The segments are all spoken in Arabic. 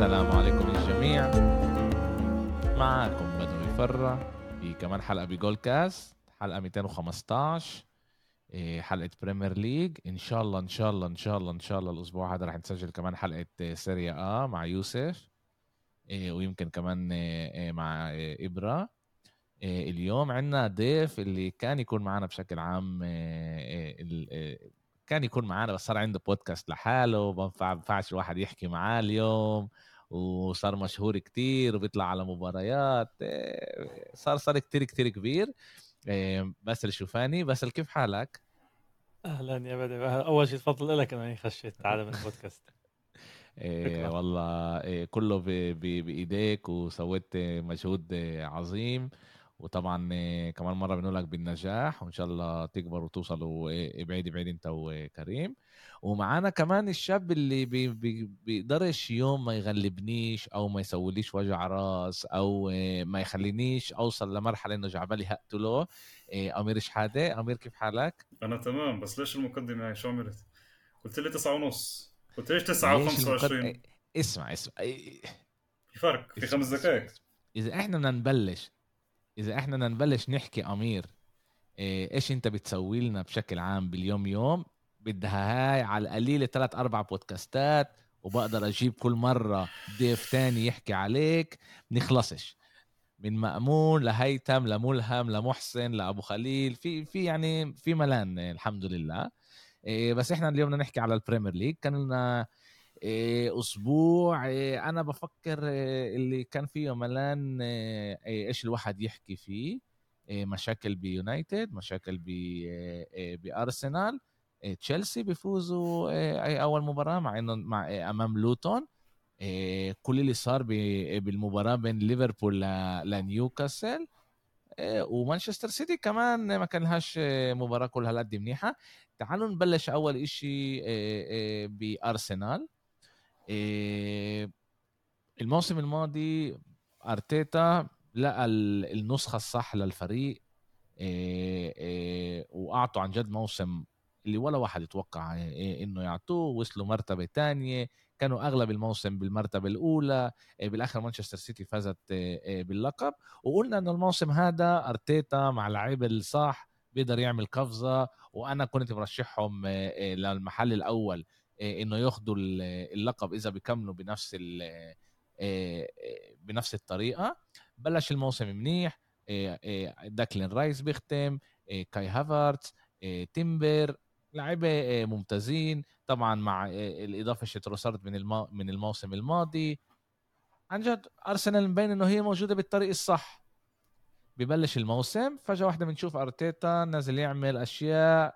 السلام عليكم للجميع معكم بدوي فرة في كمان حلقة بجول كاست حلقة 215 إيه، حلقة Premier League إن شاء الله إن شاء الله إن شاء الله إن شاء الله الأسبوع هذا رح نسجل كمان حلقة Serie A مع يوسف إيه، ويمكن كمان إيه، مع إبرة. اليوم عندنا ضيف اللي كان يكون معنا بشكل عام كان يكون معنا بس صار عنده بودكاست لحاله ما بينفعش الواحد يحكي معاه اليوم. وصار مشهور كتير وبيطلع على مباريات إيه، صار صار كتير كتير كبير. بس اللي شوفاني بس كيف حالك؟ أهلا يا بدر. أول شيء تفضل لك إني خشيت من البودكاست. إيه والله إيه كله بإيديك وسويت مجهود عظيم. وطبعا كمان مرة بنقول لك بالنجاح وإن شاء الله تكبر وتوصلوا بعيد بعيد أنت وكريم. ومعانا كمان الشاب اللي بي بي بيقدرش يوم ما يغلبنيش أو ما يسويليش وجع راس أو ما يخلينيش أوصل لمرحلة إنه جعبالي هقتله. أمير شحادة أمير كيف حالك؟ أنا تمام بس ليش المقدمة هاي؟ شو عملت؟ قلت لي تسعة ونص. قلت ليش تسعة و25 اسمع اسمع. في فرق في خمس دقائق إذا إحنا بدنا نبلش إذا إحنا بدنا نبلش نحكي أمير إيه، إيش أنت بتسوي لنا بشكل عام باليوم يوم بدها هاي على القليله ثلاث أربع بودكاستات وبقدر أجيب كل مرة ضيف تاني يحكي عليك بنخلصش من مأمون لهيثم لملهم لمحسن لأبو خليل في في يعني في ملان الحمد لله. إيه، بس إحنا اليوم بدنا نحكي على ال Premier League. كان لنا إيه، أسبوع إيه، أنا بفكر اللي كان فيه ملان إيش الواحد يحكي فيه. مشاكل بيونايتد مشاكل بأرسنال. تشيلسي بيفوزوا أول مباراة مع إنه مع أمام لوتون. كل اللي صار بالمباراة بين ليفربول لنيوكاسل. ومانشستر سيتي كمان ما كان لهاش مباراة كلها هالقد منيحة. تعالوا نبلش أول إشي بأرسنال. الموسم الماضي أرتيتا لقى النسخة الصح للفريق. وأعطوا عن جد موسم اللي ولا واحد يتوقع إيه إنه يعطوه وصلوا مرتبة تانية كانوا أغلب الموسم بالمرتبة الأولى إيه بالآخر مانشستر سيتي فازت إيه باللقب. وقلنا إنه الموسم هذا أرتيتا مع اللعيبه الصح بيقدر يعمل قفزة. وأنا كنت مرشحهم للمحل الأول آه، إنه ياخذوا اللقب إذا بيكملوا بنفس آه، آه، بنفس الطريقة. بلش الموسم منيح داكلين رايس بيختم كاي هافارتس تيمبر لعيبه ممتازين. طبعا مع الإضافة تروسارد من. من الموسم الماضي. عن جد أرسنال مبين إنه هي موجودة بالطريق الصح. ببلش الموسم فجأة واحدة بنشوف أرتيتا نازل يعمل أشياء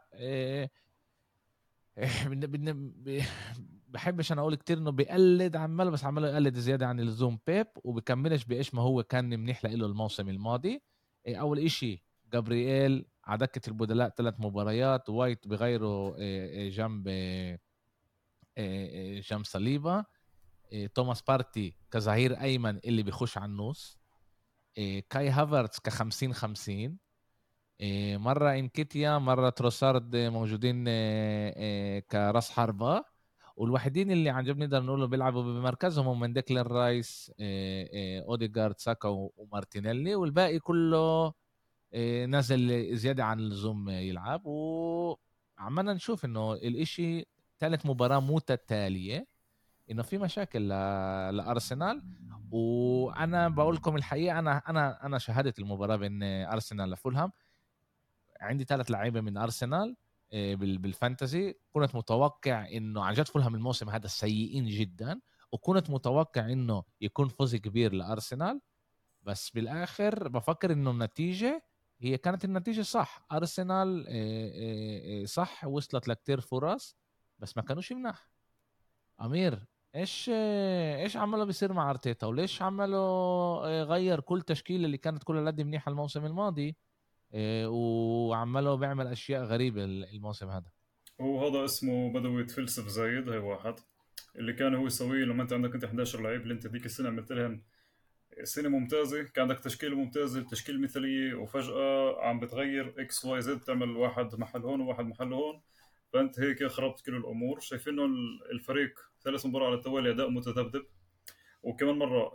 بحبش أنا أقول كتير إنه بيقلد عمال بس عماله يقلد زيادة عن اللزوم بيب وبكملش بإيش ما هو كان منيح له الموسم الماضي. أول إشي جابرييل على دكة البدلاء ثلاث مباريات وايت بغيره إيه، إيه، جنب جنب صليبة. توماس بارتي كظهير أيمن اللي بيخش على النص. كاي هافرتس ك 50 50 إيه، مرة إنكيتيا مرة تروسارد موجودين كراس حربة. والوحيدين اللي عن جد نقدر نقول بيلعبوا بمركزهم هم من ديكلين رايس اوديجارد ساكا ومارتينيلي. والباقي كله نزل زيادة عن اللزوم يلعب وعمالنا نشوف إنه الإشي ثالث مباراة متتالية إنه في مشاكل لأرسنال. وأنا بقول لكم الحقيقة أنا أنا أنا شاهدت المباراة بين أرسنال لفولهام. عندي ثلاث لعيبة من أرسنال آه، بالفانتزي. كنت متوقع إنه عن جد فولهام الموسم هذا سيئين جدا وكنت متوقع إنه يكون فوز كبير لأرسنال. بس بالآخر بفكر إنه النتيجة هي كانت النتيجة صح. أرسنال آه، آه، صح وصلت لكتير فرص بس ما كانوش مناح أمير إيش إيش عمله بيصير مع أرتيتا؟ وليش عمله غير كل تشكيلة اللي كانت كلها قد منيحة الموسم الماضي؟ وعماله بيعمل أشياء غريبة الموسم هذا. هو هذا اسمه بدوي يتفلسف زايد هي واحد. اللي كان هو يسويه لما أنت عندك أنت 11 لعيب اللي أنت ذيك السنة عملت لهم سنة ممتازة كان عندك تشكيلة ممتازة تشكيلة مثالية وفجأة عم بتغير X Y Z تعمل واحد محل هون وواحد محل هون. فأنت هيك خربت كل الأمور. شايفين إنه الفريق ثلاث مباريات على التوالي أداء متذبذب. وكمان مرة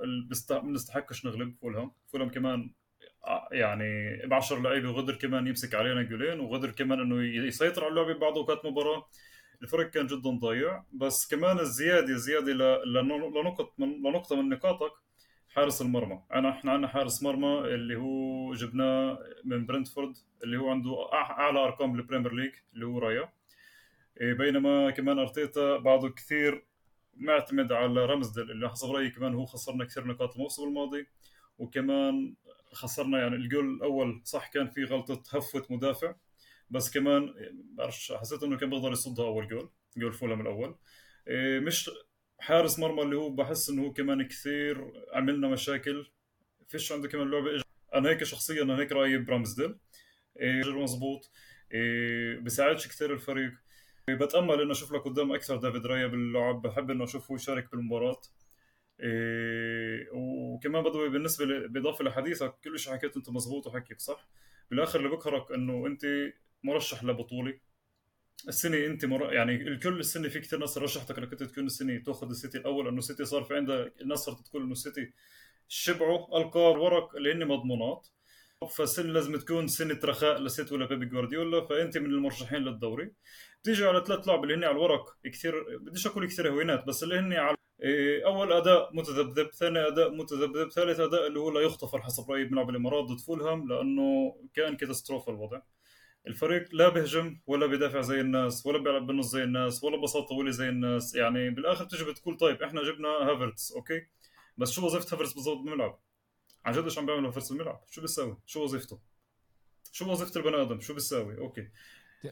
ما نغلب فولهام. فولهام كمان ع- يعني ب 10 لعيبة وقدر كمان يمسك علينا جولين وقدر كمان إنه يسيطر على اللعبة بعض أوقات مباراة. الفرق كان جدا ضايع. بس كمان الزيادة زياده لنقطه من لنقطة من نقاطك حارس المرمى. أنا إحنا عندنا حارس مرمى اللي هو جبناه من برنتفورد اللي هو عنده أعلى أرقام بال Premier League اللي هو رايا. إيه، بينما كمان أرتيتا بعده كثير معتمد على رمزدل اللي حسب رأيي كمان هو خسرنا كثير نقاط الموسم الماضي. وكمان خسرنا يعني الجول الأول صح كان في غلطة هفوه مدافع بس كمان بعرفش حسيت إنه كان بيقدر يصدها أول جول جول فولهام الأول. إيه، مش حارس مرمى اللي هو بحس إنه هو كمان كثير عملنا مشاكل. فيش عنده كمان لعبة إج... أنا هيك شخصيا أنا هيك رأيي برامزديل. إيه مزبوط إيه بساعدش كثير الفريق. إيه بتأمل إنه أشوف لك قدام أكثر دافيد رايا باللعب. بحب إنه اشوفه يشارك بالمباراة. إيه وكمان بدوي بالنسبة ل... بالاضافه لحديثك كل شيء حكيته أنت مزبوط وحكيك صح. بالآخر اللي بقهرك إنه أنت مرشح لبطولة. السنة أنت مر... يعني الكل السنة في كثير ناس رشحتك إنك أنت تكون السنة تأخذ السيتي الأول انه السيتي صار في عندها الناس صارت تقول إنه السيتي شبعوا القاب ورق اللي هن مضمونات. فالسنة لازم تكون سنة رخاء لسيتي ولا بيبي جوارديولا. فأنت من المرشحين للدوري. بتيجي على ثلاث لعب اللي هن على الورق كثير بديش أقول كثير هينات بس اللي هن على إيه، أول أداء متذبذب ثاني أداء متذبذب ثالث أداء اللي هو لا يغتفر حسب رايي بنلعب الإمارات ضد فولهام لأنه كان קטסטרופה الوضع. الفريق لا بهجم ولا بيدافع زي الناس ولا بيلعب بالنص زي الناس ولا باصات طويله زي الناس. يعني بالآخر بتيجي بتقول طيب إحنا جبنا هافرتس okay؟ بس شو وظيفة هافرتس بالضبط بالملعب؟ عن جد إيش عم بيعمل هافرتس بالملعب شو بيساوي؟ شو وظيفته؟ شو وظيفة البني آدم؟ شو بيساوي؟ okay.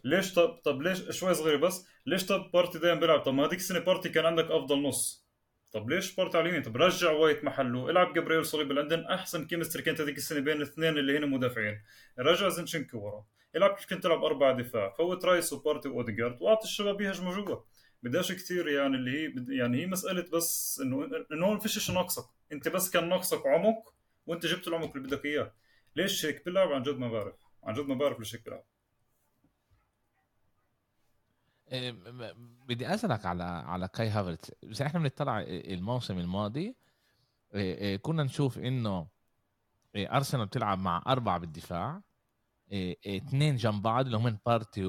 ليش طب طب ليش شوي صغيره بس؟ ليش طب بارتي دايما بيلعب؟ طب ما هذيك السنة بارتي كان عندك أفضل نص. طب ليش بارتي على اليمين؟ طب رجع وايت محله العب جابرييل صليبا اللي عندك أحسن chemistry كانت هذيك السنة بين الاثنين اللي هن مدافعين. رجع زنشنكو ورا. العب كيف كنت تلعب أربعة دفاع؟ فوت رايس وبارتي واوديجارد واعطي الشباب يهجموا جوا بداش كثير يعني اللي هي يعني هي مسألة بس إنه إنه هون فيش شيء ناقصك. أنت بس كان ناقصك عمق وأنت جبت العمق اللي بدك إياه. ليش هيك؟ بيلعب عن جد ما بعرف. عن جد ما بعرف ليش هيك بيلعب. إيه، بدي أسألك على على كاي هافرتس. بس إحنا بنطلع الموسم الماضي. إيه، إيه، كنا نشوف إنه أرسنال بتلعب مع أربعة بالدفاع. اثنين جنب بعض اللي هم بارتي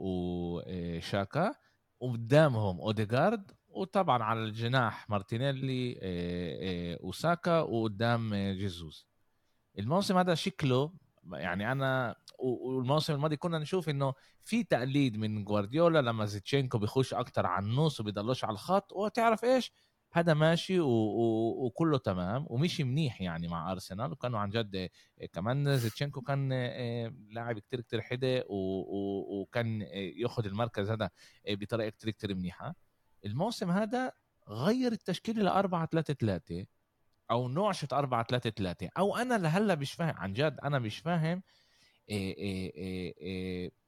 وشاكا وقدامهم اوديجارد وطبعا على الجناح مارتينيلي إيه، إيه، وساكا وقدام إيه، جيزوس. الموسم هذا شكله يعني أنا والموسم الماضي كنا نشوف إنه في تقليد من جوارديولا لما زيتشينكو بيخش أكتر على النص وبيضلوش على الخط وتعرف إيش؟ هذا ماشي و... و... وكله تمام ومشي منيح يعني مع أرسنال وكانوا عن جد آه، كمان زيتشينكو كان آه، لاعب كتير كتير حده و... و... وكان آه، ياخذ المركز هذا آه، بطريقة كتير كتير منيحة. الموسم هذا غير التشكيله ل 4 3 3 أو نوعشة 4 3 3 أو أنا لهلا مش فاهم عن جد أنا مش فاهم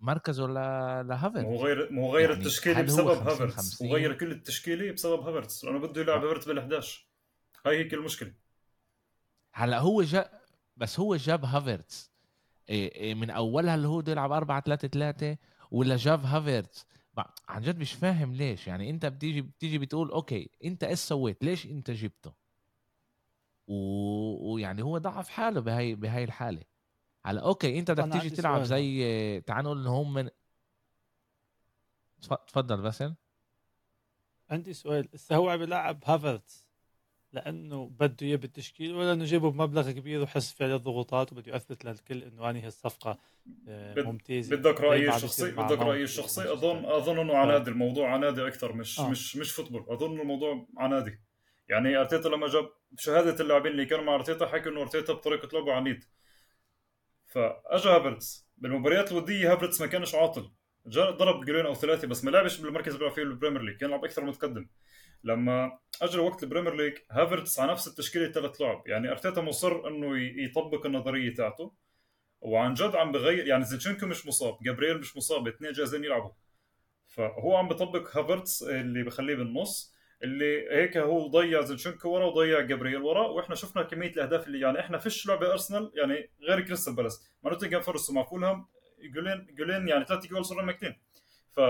مركزه ل- ما لهافرتز. هو غير ما هو غير يعني التشكيله بسبب 50 هافرتس 50 وغير كل التشكيله بسبب هافرتس لأنه بده يلعب آه. هافرتس بال11 هاي هيك المشكلة هلأ هو جاب بس هو جاب هافرتز من أولها اللي هو بده يلعب 4 3 3 ولا جاب هافرتز. عن جد مش فاهم ليش. يعني أنت بتيجي بتيجي بتقول أوكي أنت إيش سويت؟ ليش أنت جبته؟ و... ويعني هو ضعف حاله بهاي بهاي الحالة. هلا okay أنت بدك تيجي تلعب سؤال. زي تعال نقول إن هم من تف- تفضل باسل عندي سؤال هسه هو عم يلعب هافرتس لأنه بده إياه بالتشكيل ولا إنه جايبه بمبلغ كبير وحس في عليه الضغوطات وبده يثبت للكل إنه اني هالصفقه آه، ممتازة بدك رأيي الشخصي بدك رأيي الشخصي. اظن أظن إنه عنادي الموضوع عنادي أكثر مش آه. مش مش football أظن الموضوع عنادي يعني أرتيتا لما جاب شهادة اللاعبين اللي كانوا مع أرتيتا حكوا إنه أرتيتا بطريقة لعبه عنيد فاجى هافرتس. بالمباريات الودية هافرتس ما كانش عاطل. ضرب جولين أو ثلاثة بس ما لعبش بالمركز اللي بيلعب فيه بالبريمير ليج كان يلعب أكثر متقدم. لما اجى وقت البريمير ليج هافرتس على نفس التشكيلة ثلاث لعب يعني أرتيتا مصر إنه يطبق النظرية تاعته. وعن جد عم بغير يعني زينشينكو مش مصاب جابرييل مش مصاب اثنين جاهزين يلعبوا. فهو عم بطبق هافرتس اللي بخليه بالنص. اللي هيك هو ضيع زينشينكو ورا وضيع جابرييل ورا وإحنا شفنا كمية الأهداف اللي يعني إحنا فيش لعبة أرسنال يعني غير كريستال بالاس. مع نوتنغهام فورست ومع فولهام جولين جولين يعني ثلاث جول صرنا ماكلين ف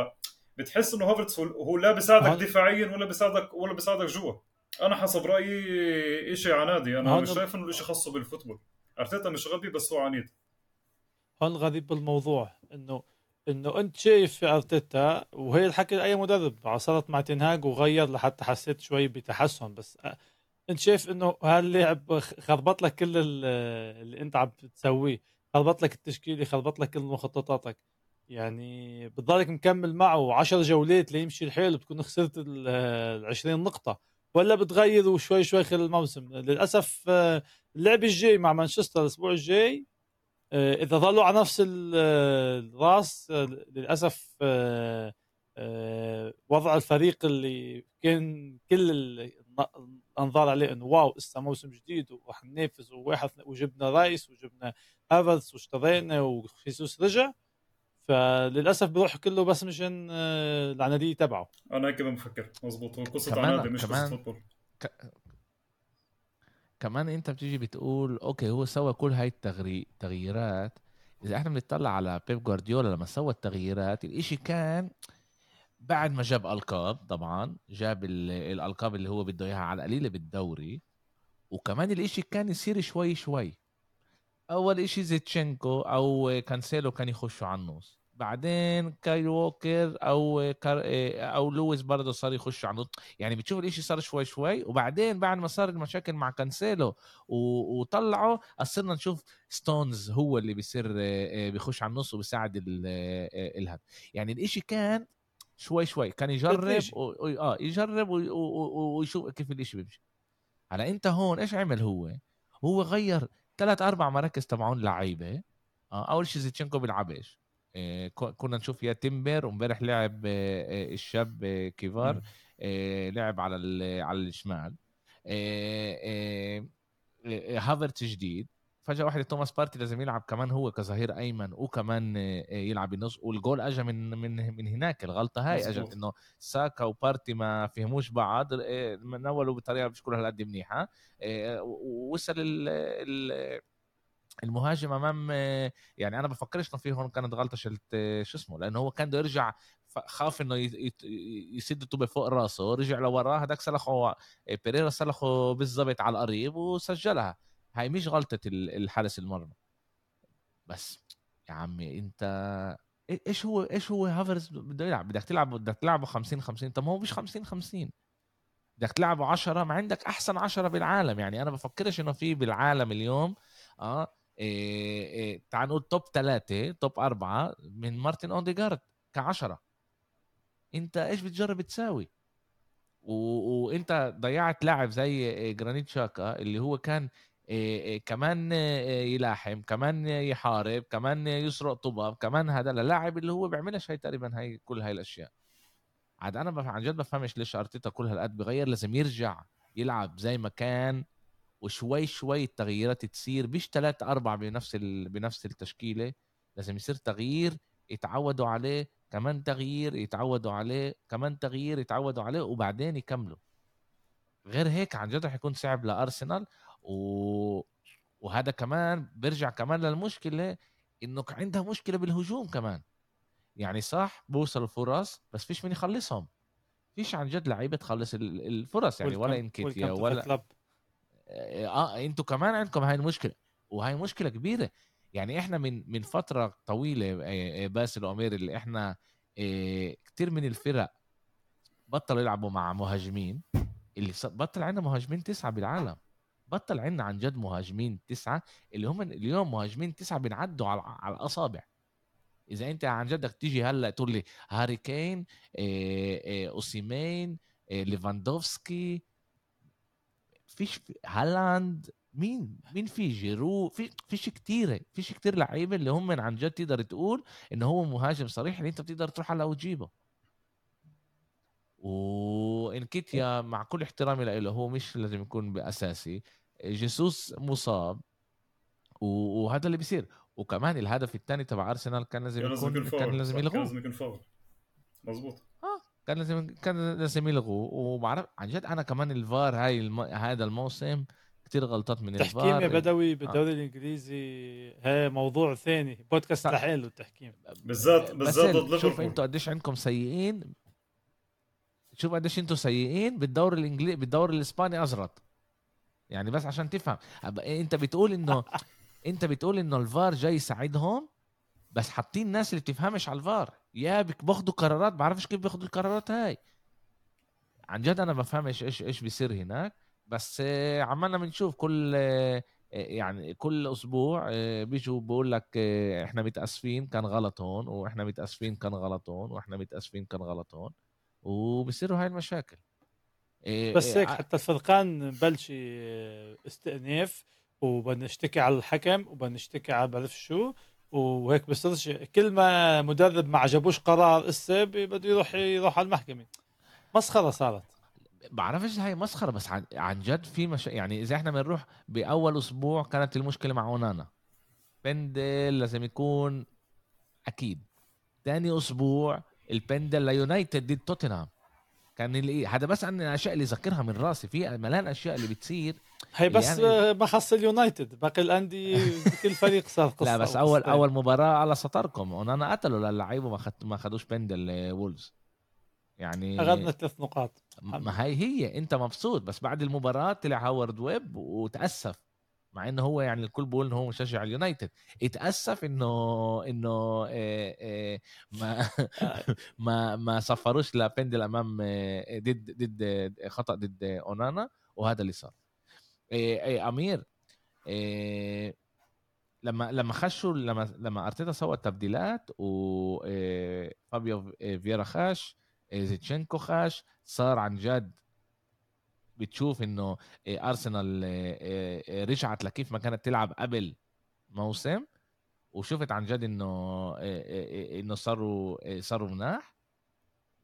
بتحس إنه هافرتس هو- لا بيساعدك دفاعيا ولا بيساعدك ولا بيساعدك جوا. أنا حسب رأيي شيء عنادي. أنا مش شايف إنه الشيء خاصة بال football. أرتيتا مش غبي بس هو عنيد. هون الغريب بالموضوع إنه إنه أنت شايف في أرتيتا وهي الحكي لأي مدرب صارت مع تنهاج وغير لحتى حسيت شوي بتحسن بس أ- أنت شايف إنه هاللاعب خ- خربط لك كل ال- اللي أنت عم تسويه خربط لك التشكيلة خربط لك كل مخططاتك. يعني بتضلك مكمل معه 10 جولات ليمشي الحيل بتكون خسرت ال 20 نقطة. ولا بتغير وشوي شوي خلال الموسم؟ للأسف آه، اللعب الجاي مع مانشستر الأسبوع الجاي آه، إذا ظلوا على نفس آه، الراس آه، للأسف آه، آه، وضع الفريق اللي كان كل ال- الأنظار عليه إنه wow لسه موسم جديد وراح ننافس وواحد وجبنا رايس وجبنا هافرتس واشترينا وخيسوس رجع. فللأسف بيروح كله بس مشان آه، العنادية تبعه. أنا هيك بفكر مزبوط هو قصة كمان- عنادي مش قصة كمان- football. كمان انت بتيجي بتقول okay هو سوى كل هاي التغري... التغييرات إذا إحنا بنطلع على بيب جوارديولا لما سوى التغييرات الإشي كان بعد ما جاب ألقاب طبعا جاب ال- الألقاب اللي هو بده إياها على القليلة بالدوري وكمان الإشي كان يصير شوي شوي. أول إشي زينشينكو أو كانسيلو كان يخشوا على النص. بعدين كايل ووكر أو كار أو لويس برضه صار يخش على يعني بتشوف الإشي صار شوي شوي وبعدين بعد ما صار المشاكل مع كانسيلو و- وطلعوا صرنا نشوف ستونز هو اللي بيصير آه، آه، بيخش على النص وبيساعد ال- آه، آه، الهد يعني الإشي كان شوي شوي كان يجرب. و... آه يجرب و... و... و... ويشوف كيف الإشي بيمشي. هلا أنت هون إيش عمل هو؟ هو غير ثلاث أربع مراكز تبعون لعيبة آه أول شيء زينشينكو بيلعبش آه كنا نشوف يا تيمبر وامبارح لعب آه، آه، الشاب آه، كيفيور. آه، لعب على على الشمال. آه، آه، آه، هافرتس جديد. فجأة واحدة توماس بارتي لازم يلعب كمان هو كظهير أيمن وكمان آه، آه، يلعب بالنص والجول اجى من من من هناك الغلطة هاي. اجت إنه ساكا وبارتي ما فهموش بعض آه، منولوا بطريقة مش كلها هالقد منيحة. آه، و- ووصل ال- ال- المهاجم أمام يعني أنا بفكرش إنه في هون كانت غلطة شلت شو اسمه لأنه هو كان بده يرجع خاف إنه يسد الطوبه فوق راسه رجع لوراه هداك سلخه بيريرا سلخه بالضبط على القريب وسجلها. هاي مش غلطة ال- الحارس المرمى. بس يا عمي أنت إيش هو إيش هو هافرز بده يلعب؟ بدك تلعب بدك تلعبه 50 50 طب ما هو مش 50 50 بدك تلعبه 10 ما عندك أحسن 10 بالعالم. يعني أنا بفكرش إنه في بالعالم اليوم آه إيه إيه تعال نقول top ثلاثة top أربعة من مارتن أونديجارد كعشرة. أنت إيش بتجرب تساوي؟ و... وأنت ضيعت لاعب زي إيه، جرانيت شاكا اللي هو كان كمان يلاحم كمان يحارب كمان يسرق طباب كمان هذا اللاعب اللي هو بيعملش هاي تقريبا هاي كل هاي الأشياء. عاد أنا. عن جد بفهمش ليش أرتيتا كل هالقد بغير لازم يرجع يلعب زي ما كان. وشوي شوي التغييرات تصير مش ثلاثة أربعة بنفس ال... بنفس التشكيلة لازم يصير تغيير يتعودوا عليه كمان تغيير يتعودوا عليه كمان تغيير يتعودوا عليه وبعدين يكملوا. غير هيك عن جد رح يكون صعب لأرسنال و... وهذا كمان بيرجع كمان للمشكلة إنه عندها مشكلة بالهجوم كمان. يعني صح بوصلوا فرص بس فيش من يخلصهم. فيش عن جد لعيبة تخلص ال- الفرص يعني ولا إنكيتيا ولا آه أنتوا كمان عندكم هاي المشكلة وهاي مشكلة كبيرة. يعني إحنا من من فترة طويلة آه، آه، باسل وأمير اللي إحنا آه، كتير من الفرق بطلوا يلعبوا مع مهاجمين. اللي بطل عندنا مهاجمين تسعة بالعالم. بطل عندنا عن جد مهاجمين تسعة اللي هم اليوم مهاجمين تسعة بنعدوا على على الأصابع. إذا أنت عن جدك تيجي هلأ تقول لي هاري كين أوسيمين ليفاندوفسكي فيش هالاند مين؟ مين في جيرو؟ في فيش كتير فيش كتير لعيبة اللي هم عن جد تقدر تقول انه هو مهاجم صريح اللي أنت بتقدر تروح على وتجيبه وإنكيتيا مع كل احترامي له هو مش لازم يكون بأساسي. جيسوس مصاب وهذا اللي بيصير. وكمان الهدف الثاني تبع أرسنال كان لازم يكون كان لازم يلغوه. لازم يكون فاول. مزبوط كان لازم كان لازم يلغوه. وبعرف عن جد أنا كمان الفار هاي الم... هذا الموسم كثير غلطات من التحكيم يا الفار بدوي بالدوري الإنجليزي هي موضوع ثاني. بودكاست. لحاله التحكيم. بالذات بالذات ضد شوف أنتوا قديش عندكم سيئين. شوف قديش أنتم سيئين بالدوري الانجليزي بالدوري الإسباني ازرط يعني بس عشان تفهم. أنت بتقول إنه أنت بتقول إنه الفار جاي يساعدهم بس حاطين ناس اللي بتفهمش على الفار. يا بياخدوا قرارات بعرفش كيف بياخدوا القرارات هاي. عن جد أنا بفهمش إيش إيش بيصير هناك بس آه، عمالنا بنشوف كل آه، يعني كل أسبوع آه، بيجوا بقول لك إحنا متأسفين كان غلط هون وإحنا متأسفين كان غلط هون وإحنا متأسفين كان غلط هون وبصيروا هاي المشاكل. بس هيك حتى الفرقان بلش استئناف وبنشتكي على الحكم وبنشتكي على بعرف شو وهيك بصيرش كل ما مدرب ما عجبوش قرار اسا بده يروح يروح على المحكمة. مسخرة صارت. بعرفش هاي مسخرة بس عن, عن جد في مش... يعني إذا إحنا بنروح بأول أسبوع كانت المشكلة مع أونانا. بندل لازم يكون أكيد. ثاني أسبوع البندل ليونايتد ضد توتنهام. كان اللي هذا بس عن الأشياء اللي ذكرها من راسي. في ملان أشياء اللي بتصير. هي بس يعني... ما خص اليونايتد. باقي الأندية كل فريق صار قصه لا بس اول أول مباراة على سطركم. ونانا قتلوا للعيبة ما خد ما خدوش بندل وولز يعني أخذنا ثلاث نقاط. ما هي هي. أنت مبسوط. بس بعد المباراة طلع هاورد ويب وتأسف. مع انه هو يعني الكل بيقول انه هو مشجع اليونايتد. اتأسف إنه إنه ما ما ما صفروش لبندل أمام ضد ضد خطأ ضد أونانا وهذا اللي صار. إيه أمير لما لما خشوا لما لما أرتيتا سوى التبديلات وفابيو فيرا خاش زيتشينكو خاش صار عن جد بتشوف إنه آه، أرسنال آه، آه، رجعت لكيف ما كانت تلعب قبل موسم وشفت عن جد إنه إنه صاروا صاروا مناح.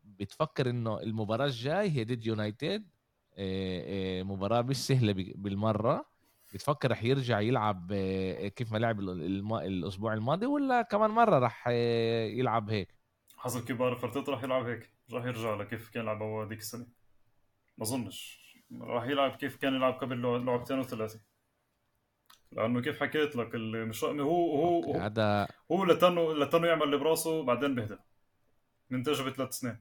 بتفكر إنه المباراة الجاي هي ضد يونايتد مباراة مش سهلة بالمرة. بتفكر رح يرجع يلعب كيف ما لعب الأسبوع الماضي ولا كمان مرة رح يلعب هيك؟ حسب كيف بعرف ارتيتا رح يلعب هيك رح يرجع لكيف كان يلعب هو هذيك السنة. ما أظنش. راح يلعب كيف كان يلعب قبل لعبتين وثلاثه لأنه كيف حكيت لك مش هو هو هذا هو لتنو لتنو يعمل اللي براسه بعدين بهدى من تجربة ثلاث سنين.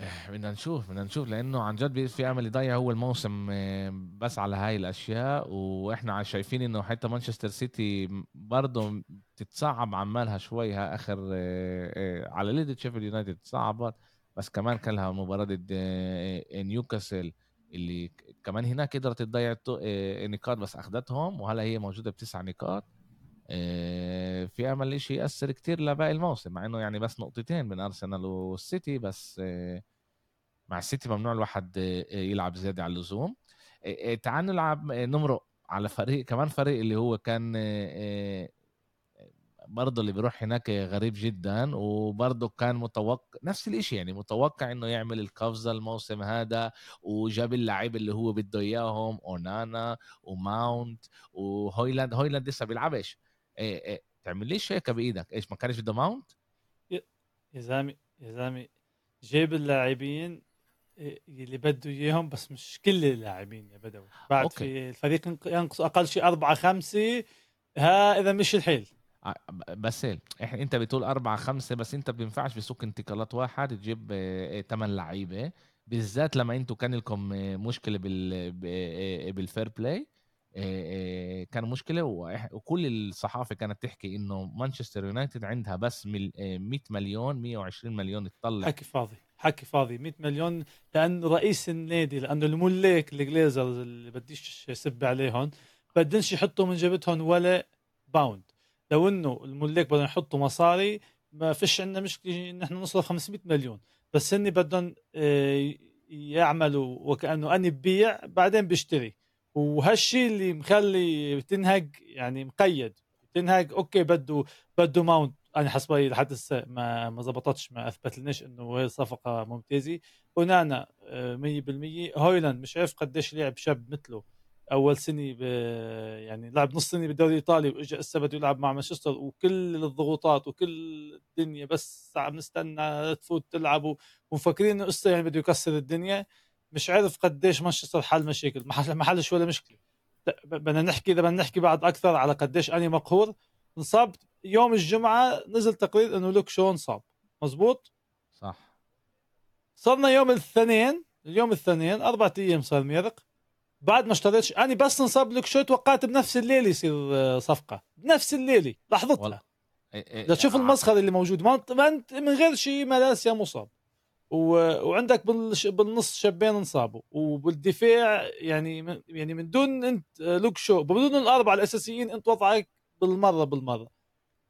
إيه، بدنا نشوف بدنا نشوف لأنه عن جد في امل يضيع هو الموسم إيه، بس على هاي الأشياء. وإحنا شايفين إنه حتى مانشستر سيتي برضه تتصعب عمالها شوي ها آخر إيه، على ليد شيفيلد يونايتد تصعبت. بس كمان كان لها مباراة ضد نيوكاسل اللي كمان هناك قدرت تضيع نقاط بس اخذتهم وهلا هي موجودة بتسع نقاط؟ في أمل شيء يأثر كتير لباقي الموسم مع إنه يعني بس نقطتين من أرسنال والسيتي بس مع السيتي ممنوع الواحد يلعب زيادة على اللزوم. تعال نلعب نمرق على فريق كمان فريق اللي هو كان برضه اللي بيروح هناك غريب جدا وبرضه كان متوقع نفس الشيء يعني متوقع إنه يعمل القفزة الموسم هذا وجاب اللعيبه اللي هو بده إياهم أونانا وماونت وهويلاند. هويلاند لسه بيلعبش. إيه إيه تعمل ليش هيك بإيدك؟ إيش ما كانش بده ماونت؟ يا زلمة يا زلمة جايب اللاعبين اللي بده إياهم بس مش كل اللاعبين يا بدوي. بعد okay. في الفريق ينقص أقل شيء أربعة خمسة ها إذا مش الحيل. بس إحنا انت بتقول أربعة خمسة بس انت بينفعش بسوق انتقالات واحد تجيب ثمان لعيبة بالذات لما أنتوا كان لكم مشكلة بال بال fair play كان مشكلة وكل الصحافة كانت تحكي إنه مانشستر يونايتد عندها بس 100 مليون 120 مليون تطلع. حكي فاضي حكي فاضي 100 مليون لأنه رئيس النادي لأنه الملاك الجليزرز اللي بديش سب عليهم بدنش يحطوا من جيبتهم ولا pound لو إنه الملاك بدهم يحطوا مصاري ما فيش عندنا مشكلة ان إحنا نصرف 500 مليون. بس هن بدهم آه، يعملوا وكأنه أنا ببيع بعدين بشتري. وهالشيء اللي مخلي تنهاج يعني مقيد. تنهاج okay بده بده ماونت. أنا حسبي لحد هسه ما ما زبطتش ما اثبت لناش إنه هي صفقه ممتازة. أونانا 100% آه، هويلاند مش عارف قديش لعب شاب مثله. أول سنة ب... يعني لعب نص سنة بالدوري الإيطالي واجى هسه بده يلعب مع مانشستر وكل الضغوطات وكل الدنيا بس عم نستنى تفوت تلعب ومفكرين إنه هسه يعني بده يكسر الدنيا. مش عارف قديش مانشستر حل مشاكل. ما حلش ولا مشكلة. بدنا نحكي إذا بدنا نحكي بعد أكثر على قديش أني مقهور. انصاب يوم الجمعة نزل تقرير إنه لوك شو انصاب. مزبوط؟ صرنا يوم الاثنين اليوم الاثنين أربع أيام صار ميرق. بعد ما اشتريتش أنا بس انصاب لك شو توقعت بنفس الليلة يصير آه، صفقة. بنفس الليلة لحظتها. والله. إيه لا تشوف ع- المسخرة اللي موجود ما انت من غير شيء ملاسيا مصاب. و... وعندك بالش... بالنص شابين انصابوا. وبالدفاع يعني من... يعني من دون أنت آه، لوك شو بدون الأربعة الأساسيين أنت وضعك بالمرة بالمرة.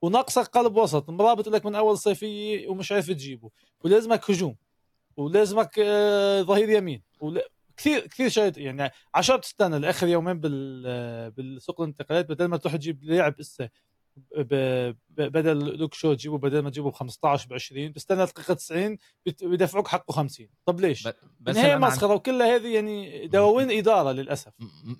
وناقصك قلب وسط. مرابط لك من أول صيفيه ومش عارف تجيبه. ولازمك هجوم. ولازمك آه، ظهير يمين. كثير كثير شيء يعني عشان تستنى لآخر يومين بال بالسوق الانتقالات بدل ما تروح تجيب لاعب. ب... بدل لوك شو تجيبه بدل ما تجيبه ب 15 ب 20 تستنى دقيقة 90 بت... بدفعوك حقه 50 طب ليش؟ بس هي مسخره وكلها هذه يعني دواوين إدارة للأسف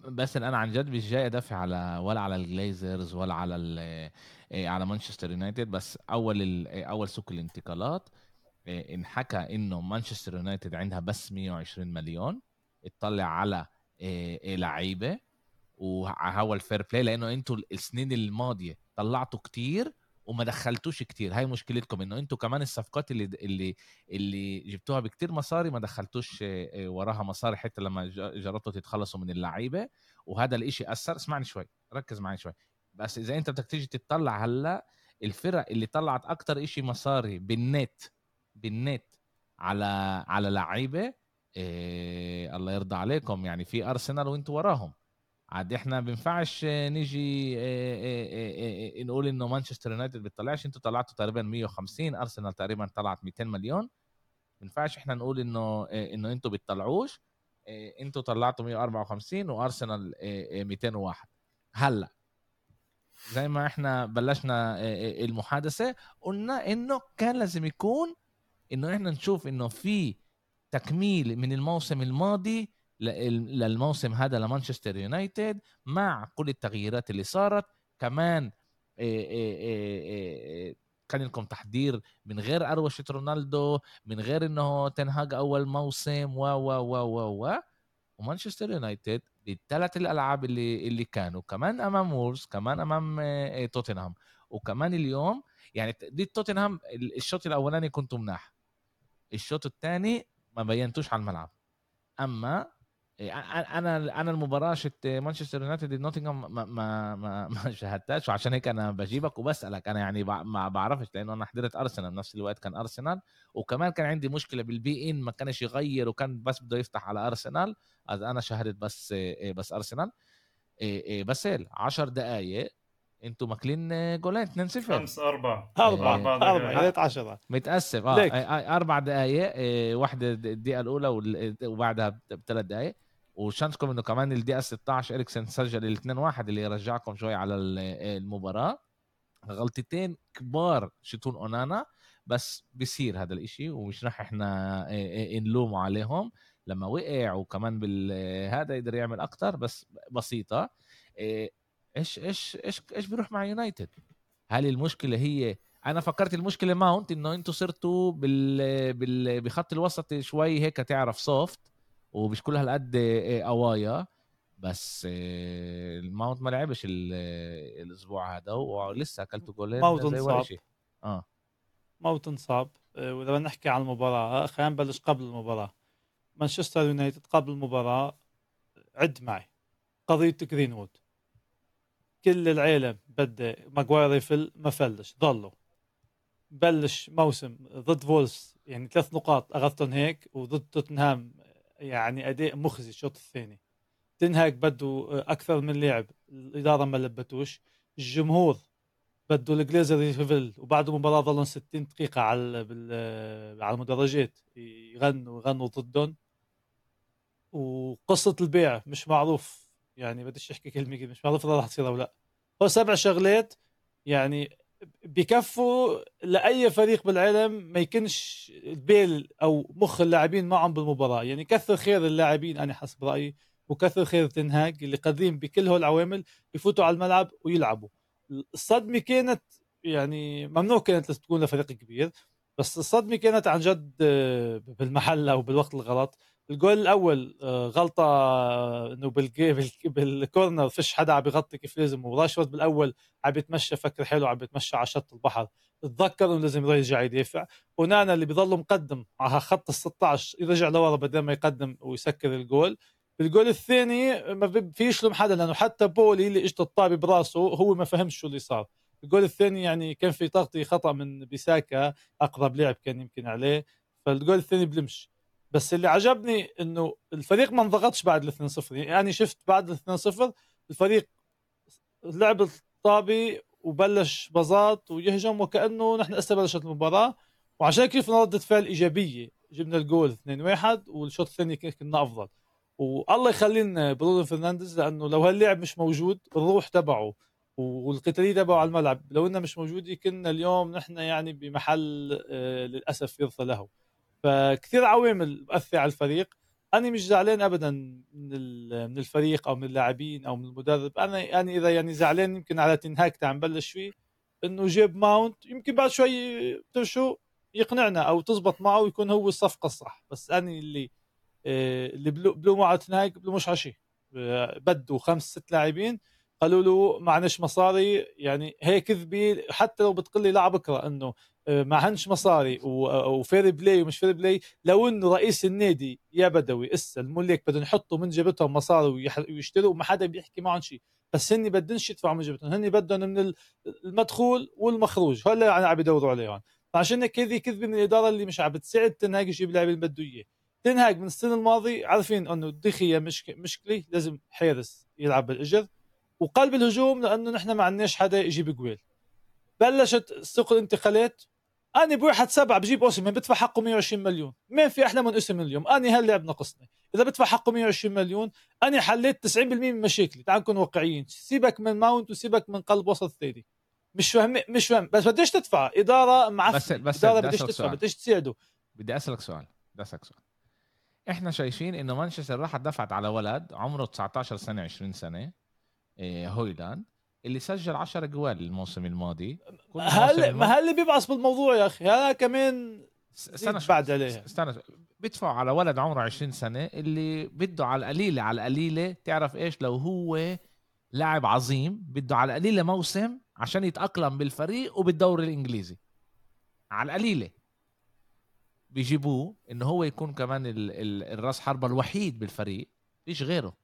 بس أنا عن جد مش جاي أدافع على ولا على الجليزرز ولا على ال- إيه، على مانشستر يونايتد بس أول ال- إيه، أول سوق الانتقالات إيه، انحكى إنه مانشستر يونايتد عندها بس 120 مليون اطلع على إيه، إيه، لعيبة وهو ال fair play لأنه أنتوا السنين الماضية طلعتوا كتير وما دخلتوش كتير. هاي مشكلتكم إنه أنتوا كمان الصفقات اللي اللي اللي جبتوها بكتير مصاري ما دخلتوش إيه، وراها مصاري حتى لما جربتوا تتخلصوا من اللعيبة. وهذا الإشي أثر. اسمعني شوي ركز معي شوي. بس إذا أنت بدك تيجي تطلع هلأ الفرق اللي طلعت أكتر إشي مصاري بالنت بالنت على على لعيبة إيه الله يرضى عليكم. يعني في أرسنال وأنتوا وراهم. عاد إحنا بينفعش آه، نيجي إيه إيه نقول إنه مانشستر يونايتد بتطلعش. إنتوا طلعتوا تقريبا 150 أرسنال تقريبا طلعت 200 مليون. بينفعش إحنا نقول إنه إنه إنتوا بتطلعوش. إنتوا طلعتوا 154 وأرسنال إيه إيه 201 هلأ زي ما إحنا بلشنا المحادثة قلنا إنه كان لازم يكون إنه إحنا نشوف إنه في تكميل من الموسم الماضي لل- للموسم هذا لمانشستر يونايتد مع كل التغييرات اللي صارت. كمان إيه إيه إيه كان لكم تحضير من غير أروشة رونالدو من غير إنه تنهاج أول موسم و و و و و ومانشستر يونايتد بالثلاث الألعاب اللي اللي كانوا. كمان أمام وولز كمان أمام آه، آه، توتنهام. وكمان اليوم يعني دي توتنهام ال- الشوط الأولاني كنتوا مناح. الشوط الثاني ما بينتوش على الملعب. أما إيه، أ- أنا أنا المباراة شت مانشستر يونايتد نوتنغهام ما ما ما, شاهدتهاش وعشان هيك أنا بجيبك وبسألك. أنا يعني ما بعرفش لأنه أنا حضرت أرسنال بنفس الوقت كان أرسنال. وكمان كان عندي مشكلة بالبي ان ما كانش يغير وكان بس بده يفتح على أرسنال. أنا شاهدت بس إيه، بس أرسنال. إيه، إيه، بس 10 دقائق أنتوا ماكلين آه، جولين 2-0 خمسة أربعة. أربعة أربعة أربعة دقايق. يا ريت 10 متأسف. آه ليك. آه، آه، أربع دقائق آه، واحدة الدقيقة الأولى وال- وبعدها بثلاث دقائق و chance كم إنه كمان الدقيقة 16 اريكسن سجل ال 2 1 اللي رجعكم شوي على آه، المباراة. غلطتين كبار شتون أونانا بس بيصير هذا الإشي ومش راح إحنا آه، آه، نلومه عليهم. لما وقع وكمان بالهذا يقدر يعمل أكتر بس بسيطة. آه، إيش إيش إيش إيش بيروح مع يونايتد؟ هل المشكلة هي أنا فكرت المشكلة ماونت إنه أنتوا صرتوا بال... بال... بخط الوسط شوي هيك تعرف soft ومش كل هالقد قوايا بس آه، الماونت ما لعبش ال- الأسبوع هذا ولسه اكلته جولين ماونت انصاب. آه. ماونت انصاب آه، وإذا بدنا نحكي عن المباراة خلينا نبلش قبل المباراة. مانشستر يونايتد قبل المباراة عد معي. قضية جرينوود. كل العالم بده ماجواير يفل ما فلش ضلوا. بلش موسم ضد وولز يعني ثلاث نقاط أخذتهم هيك وضد توتنهام يعني أداء مخزي الشوط الثاني. تنهاك بده أكثر من لاعب الإدارة ما لبتوش. الجمهور بده الجليزر يفل وبعد المباراه ظلوا 60 دقيقة على على المدرجات يغنوا يغنوا ضدهم. وقصة البيع مش معروف. يعني بديش أحكي كلمة مش معروف إذا راح تصير أو لا. هو سبع شغلات يعني بكفوا لأي فريق بالعالم ما يكونش البيل أو مخ اللاعبين معهم بالمباراة. يعني كثر خير اللاعبين أنا حسب رأيي وكثر خير تنهاج اللي قادرين بكل هول العوامل يفوتوا على الملعب ويلعبوا. الصدمة كانت يعني ممنوع كانت تكون لفريق كبير بس الصدمة كانت عن جد بالمحل أو بالوقت الغلط. الجول الأول آه، غلطة آه، إنه بالكورنر فيش حدا عم بيغطي كيف لازم وراشفورد بالأول عم بيتمشى فكر حلو عم بيتمشى على شط البحر. تذكر إنه لازم يرجع يدافع. ونانا اللي بيضل مقدم على خط ال 16 يرجع لورا بدل ما يقدم ويسكر الجول. بالجول الثاني ما فيش لهم حدا لأنه حتى بولي اللي اجت الطابة براسه هو ما فهمش شو اللي صار. الجول الثاني يعني كان في تغطية خطأ من بيساكا أقرب لاعب كان يمكن عليه. فالجول الثاني بلومش. بس اللي عجبني إنه الفريق ما انضغطش بعد ال 2-0 يعني شفت بعد ال 2-0 الفريق لعب الطابي وبلش pass ات ويهجم وكأنه نحن هسه بلشت المباراة. وعشان كيف ردة فعل إيجابية. جبنا الجول 2-1 والشوط الثاني كنا أفضل. والله يخلينا برونو فرنانديز لأنه لو هاللاعب مش موجود الروح تبعه والقتالية تبعه على الملعب. لو إنه مش موجود كنا اليوم نحن يعني بمحل آه للأسف يرثى له. فكثير عوامل بأثر على الفريق. أنا مش زعلان ابدا من من الفريق أو من اللاعبين أو من المدرب. أنا يعني إذا يعني زعلان يمكن على تنهاك تاع نبلش فيه. إنه جيب ماونت يمكن بعد شوي شو يقنعنا أو تزبط معه ويكون هو الصفقة الصح. بس أنا اللي آه، اللي بلو معه تنهاك بلو مش عشي. آه، بدوا خمس ست لاعبين. قالوا له معناش مصاري يعني هي كذبه حتى لو بتقول لي لا بكرة إنه ما عندش مصاري وفير بلاي ومش فير بلاي لو إنه رئيس النادي يا بدوي اسا الملك بدهم يحطوا من جيبتهم مصاري ويشتروا وما حدا بيحكي معهم شيء. بس هن بدنش يدفعوا من جيبتهم هن بدهم من المدخول والمخروج هلا يعني عم يدوروا عليهم. فعشان هيك هذه كذبة من الإدارة اللي مش عم بتساعد تنهاج يجيب لاعب اللي بده إياه. تنهاج من السنة الماضي عارفين إنه الدخيه مش مشكلة لازم حارس يلعب بالإجر. وقلب الهجوم لأنه نحن ما عندناش حدا يجيب جويل بلشت سوق الانتقالات أنا بواحد سبعة بجيب أوسم بدفع حقه 120 مليون. مين في أحلى من اسم اليوم أنا هاللاعب ناقصني إذا بدفع حقه 120 مليون أنا حليت 90% من مشاكلي. تعال نكون واقعيين. سيبك من ماونت وسيبك من قلب وسط ثاني مش فاهم مش فاهم. بس بديش تدفع. إدارة مع بس بس إدارة بديش تدفع بديش تساعده. بدي أسألك سؤال. بدي أسألك سؤال. إحنا شايفين إنه مانشستر راحت دفعت على ولد عمره 19 سنة 20 سنة إيه هويلاند. اللي سجل 10 جوال الموسم الماضي. هل ما هل اللي بيبعص بالموضوع يا أخي؟ هذا كمان استنى بعد عليه. استنى بيدفعوا على ولد عمره 20 سنة اللي بده على القليلة على القليلة. تعرف إيش؟ لو هو لاعب عظيم بده على القليلة موسم عشان يتأقلم بالفريق وبالدوري الإنجليزي. على القليلة. بيجيبوه إنه هو يكون كمان ال ال الرأس حربة الوحيد بالفريق. فيش غيره.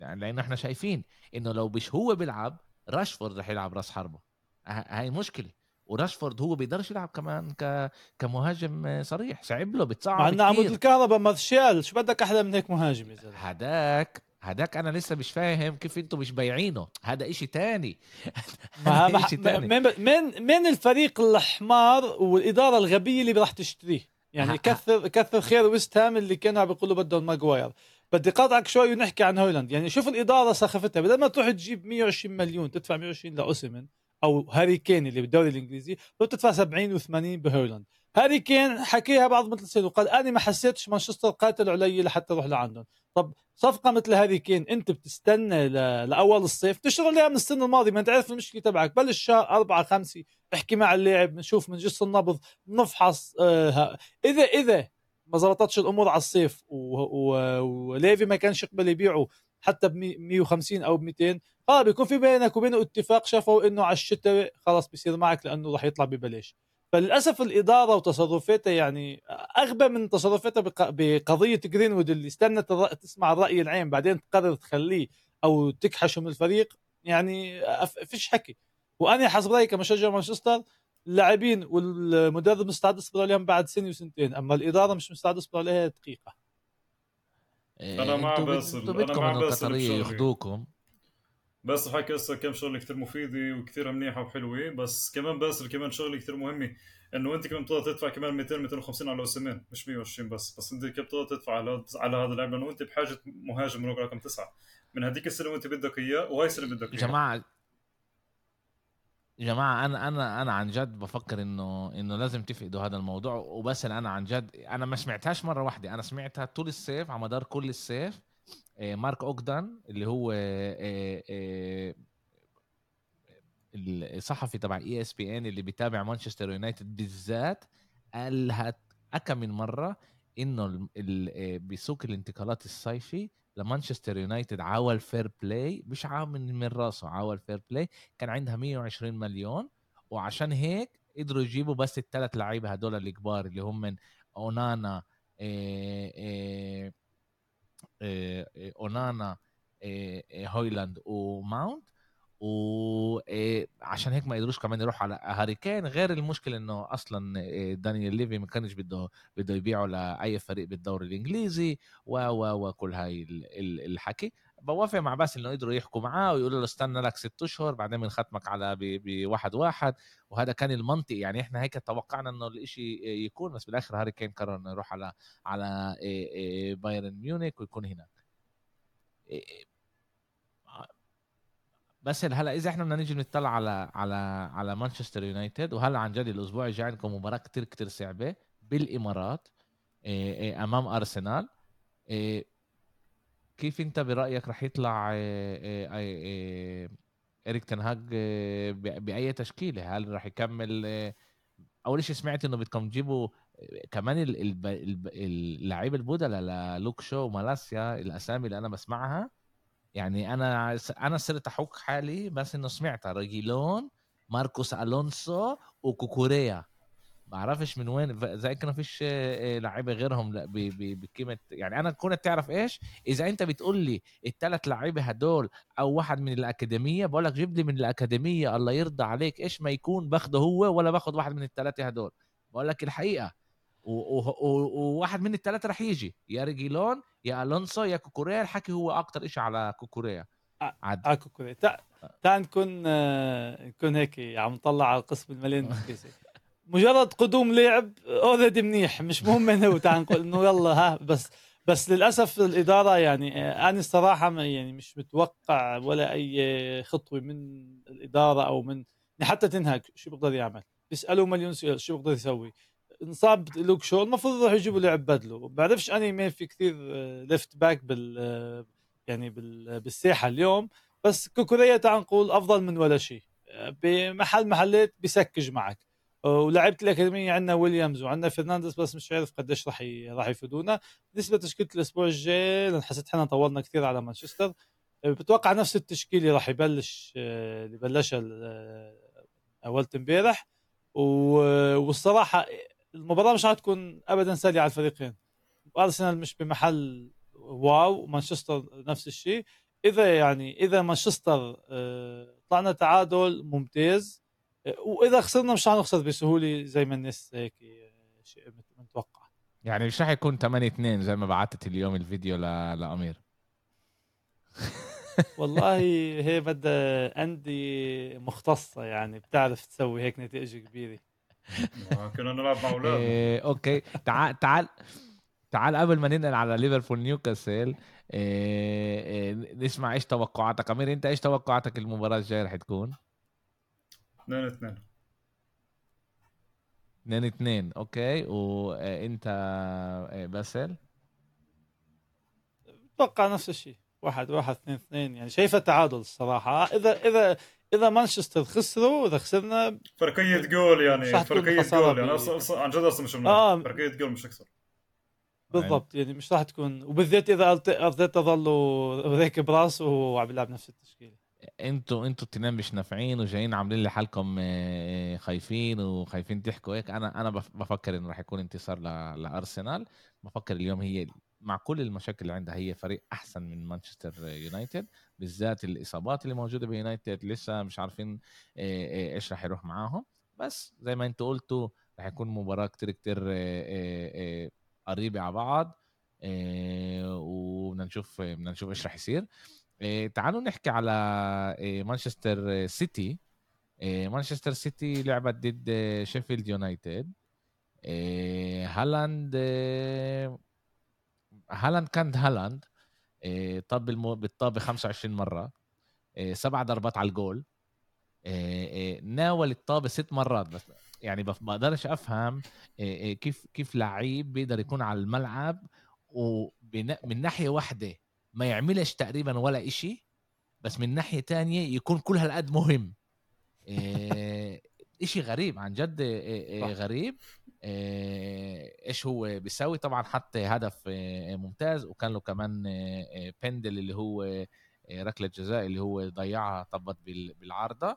يعني لأنه إحنا شايفين إنه لو مش هو بيلعب راشفورد رح يلعب راس حربة. هاي مشكلة. وراشفورد هو بيقدرش يلعب كمان ك... كمهاجم صريح. صعب له بتصعب إنه عمود الكهرباء مارشال شو بدك أحلى من هيك مهاجم هداك هداك أنا لسه مش فاهم كيف أنتم مش بايعينه. هذا إشي تاني. ما إشي تاني. من من من الفريق الحمار والإدارة الغبية اللي راح تشتريه؟ يعني كثر كثر خير ويست هام اللي كانوا عم بيقولوا بدهم ماجواير بدي قاطعك شوي ونحكي عن هويلاند. يعني شوف الإدارة سخفتها. بدل ما تروح تجيب 120 مليون تدفع 120 لاوسمن أو هاري كين اللي بالدوري الإنجليزي لو تدفع 70 و80 بهويلاند. هاري كين حكيها بعض مثل سنة وقال أنا ما حسيتش مانشستر قاتل علي لحتى أروح لعندهم. طب صفقة مثل هاري كين أنت بتستنى. لأول الصيف؟ تشتغل عليها من السنة الماضية. ما أنت عارف المشكلة تبعك. بلش شهر أربعة خمسة احكي مع اللاعب نشوف من جس النبض نفحص آه إذا إذا ما زبطتش الأمور على الصيف. وليفي ما كانش يقبل يبيعه حتى ب 150 أو ب 200 آه بيكون في بينك وبينه اتفاق شافوا إنه على الشتاء خلاص بيصير معك لأنه راح يطلع ببلاش. فللأسف الإدارة وتصرفاتها يعني أغبى من تصرفاتها بقضية جرينوود اللي استنت تسمع الرأي العام بعدين تقرر تخليه أو تكحشه من الفريق. يعني فيش حكي. وأنا حسب رأيي كمشجع مانشستر اللاعبين والمدرب مستعد يصبر عليهم بعد سنة وسنتين أما الإدارة مش مستعد يصبر عليها دقيقة. إيه، أنا مع باسل أنا مع باسل ياخذوكم بس حكي هسه كم شغلة كثير مفيدة وكثير منيحة وحلوة بس كمان باسل كمان شغلة كثير مهمة إنه أنت كمان بتقدر تدفع كمان 200 250 على اوسمان مش 120 بس بس أنت كيف بتقدر تدفع على على هذا اللاعب؟ لأنه أنت بحاجة مهاجم رقم تسعة. من هذيك السنة وأنت بدك إياه وهي السنة بدك إياه. جماعة يا جماعة أنا أنا أنا عن جد بفكر إنه إنه لازم تفقدوا هذا الموضوع. وبس أنا عن جد أنا ما سمعتهاش مرة واحدة. أنا سمعتها طول الصيف على مدار كل الصيف. آه، مارك أوغدان اللي هو آه، آه، الصحفي تبع ESPN اللي بيتابع مانشستر يونايتد بالذات قالها اكم من مرة إنه بسوق الانتقالات الصيفي لمانشستر يونايتد عاول fair play مش عاول من راسه عاول fair play كان عندها 120 مليون وعشان هيك قدروا يجيبوا بس الثلاث لعيبة هدول الكبار اللي هم من اونانا اونانا هويلاند وماونت وعشان هيك ما قدروش كمان يروحوا على هاري كين غير المشكلة إنه أصلا إيه، دانيال ليفي ما كانش بده بده يبيعه لأي فريق بالدوري الإنجليزي و و وكل هاي ال- ال- الحكي. بوافق مع باسل إنه يقدروا يحكوا معاه ويقولوا له استنى لك ست أشهر بعدين بنختمك على بواحد واحد وهذا كان المنطق. يعني إحنا هيك توقعنا إنه الإشي يكون بس بالآخر هاري كين قرر إنه يروح على على إيه، بايرن ميونخ ويكون هناك. بس هلا إذا إحنا بدنا نيجي نطلع على على على مانشستر يونايتد وهلا عن جد الأسبوع الجاي عندكم مباراة كتير كتير صعبة بالإمارات إيه، إيه، أمام أرسنال. إيه، كيف أنت برأيك رح يطلع إريك تنهاج بأي تشكيلة؟ هل رح يكمل أول شيء سمعت إنه بدكم تجيبوا كمان ال- الب- الب- اللعيبه البدلاء للوك شو ومالاسيا الأسامي اللي أنا بسمعها. يعني أنا أنا صرت أحك حالي بس إنه سمعتها ريجيلون ماركوس ألونسو وكوكوريا. بعرفش من وين زي كانوا فيش آه، لعيبة غيرهم بقيمة يعني أنا كنت تعرف إيش؟ إذا أنت بتقول لي الثلاث لعيبة هدول أو واحد من الأكاديمية بقول لك جيب لي من الأكاديمية الله يرضى عليك إيش ما يكون باخده هو ولا باخد واحد من الثلاثه هدول. بقول لك الحقيقة وواحد من الثلاثه رح يجي يا ريجيلون يا ألونسو يا كوكوريا الحكي هو أكتر إشي على كوكوريا. آه، عاد. كوكوري تع- تعال نكون نكون هيك عم نطلع على القسم المليان مجرد قدوم لعب already منيح مش مهم من هو. تعال نقول إنه يلا ها بس بس للأسف الإدارة يعني آه، أنا الصراحه ما- يعني مش متوقع ولا أي خطوة من الإدارة أو من حتى تنهاج شو بيقدر يعمل. بيسألوا مليون سؤال شو بيقدر يسوي؟ انصاب لوك شو المفروض يروحوا يجيبوا لاعب بدله. بعرفش اني مين في كثير left back بال آه، يعني بال- بالساحة اليوم. بس كوكوريا تعال نقول أفضل من ولا شيء. بمحل محلات بيسلك معك. ولعيبه الأكاديمية عندنا ويليامز وعندنا فرنانديز بس مش عارف قديش راح راح يفيدونا. بالنسبة لتشكيلة الأسبوع الجاي لأن حسيت إحنا طولنا كثير على مانشستر. بتوقع نفس التشكيله راح يبلش آه، اللي بلشها آه، اولت امبارح. والصراحة المباراة مش حتكون ابدا سهله على الفريقين. أرسنال مش بمحل واو مانشستر نفس الشيء. إذا يعني إذا مانشستر آه، طلعنا تعادل ممتاز آه، وإذا خسرنا مش حنخسر بسهولة زي ما الناس هيك آه، شيء مت- متوقع. يعني مش رح يكون 8 2 زي ما بعتت اليوم الفيديو ل... لأمير. والله هي بدها أندية مختصة يعني بتعرف تسوي هيك نتائج كبيرة. كنا نلعب مع أولاد إيه أوكي. تعال تعال تعال قبل ما ننقل على ليفربول نيوكاسل إيه إيه نسمع إيش توقعاتك. أمير أنت إيش توقعاتك المباراة الجاية رح تكون؟ 2 2 2 2 أوكي. وإنت إيه باسل؟ أتوقع نفس الشيء. واحد واحد اثنين اثنين. يعني شايفها تعادل الصراحة. اذا إذا إذا مانشستر خسروا اذا خسرنا فرقية جول يعني خسارة جول يعني. عن جد أصلا مش آه. فرقية جول مش أكثر. بالضبط يعني مش راح تكون. وبالذات إذا أرتيتا ظلوا راكب براسه وهو عم بيلعب نفس التشكيلة. إنتوا إنتوا التنين مش نافعين وجايين عاملين لي حالكم آه، خايفين وخايفين تحكوا هيك. أنا أنا بف- بفكر إنه راح يكون انتصار ل- لأرسنال. بفكر اليوم هي مع كل المشاكل اللي عندها هي فريق أحسن من مانشستر يونايتد بالذات الإصابات اللي موجودة بيونايتد لسه مش عارفين آه، آه، إيش راح يروح معاهم. بس زي ما أنتوا قلتوا راح يكون مباراة كتير كتير آه، قريبة على بعض وبدنا نشوف بدنا نشوف إيش راح يصير. تعالوا نحكي على مانشستر سيتي. مانشستر سيتي لعبت ضد شيفيلد يونايتد. هالاند هالاند كان هالاند طب بالمو... بالطابة 25 مرة إيه سبع ضربات على الجول إيه إيه ناول الطابة ست مرات بس يعني بقدرش أفهم كيف كيف لعيب بيقدر يكون على الملعب ومن ناحية واحدة ما يعملش تقريبا ولا إشي بس من ناحية تانية يكون كل هالقد مهم إشي غريب عن جد. غريب إيش هو بيسوي طبعا حط هدف ممتاز وكان له كمان بندل اللي هو ركلة جزاء اللي هو ضيعها طبت بالعارضة.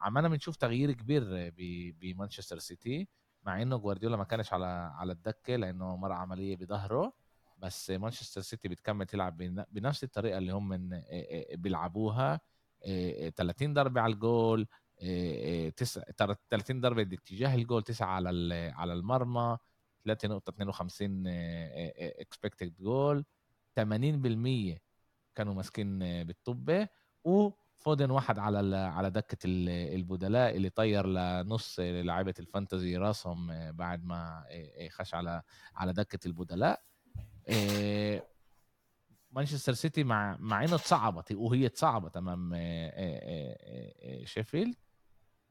عمالنا بنشوف تغيير كبير بمانشستر سيتي مع إنه جوارديولا ما كانش على على الدكة لأنه مر عملية بظهره. بس مانشستر سيتي بتكمل تلعب بنفس الطريقة اللي هم بيلعبوها. 30 ضربة على الجول 30 ضربة باتجاه الجول 9 على على المرمى 3.52 expected goal 80% كانوا ماسكين بالطبه وفودن واحد على على دكة البدلاء اللي طير لنص لعيبة ال fantasy راسهم بعد ما خش على على دكة البدلاء. مانشستر سيتي مع مع إنه تصعبت وهي تصعبت أمام شيفيلد.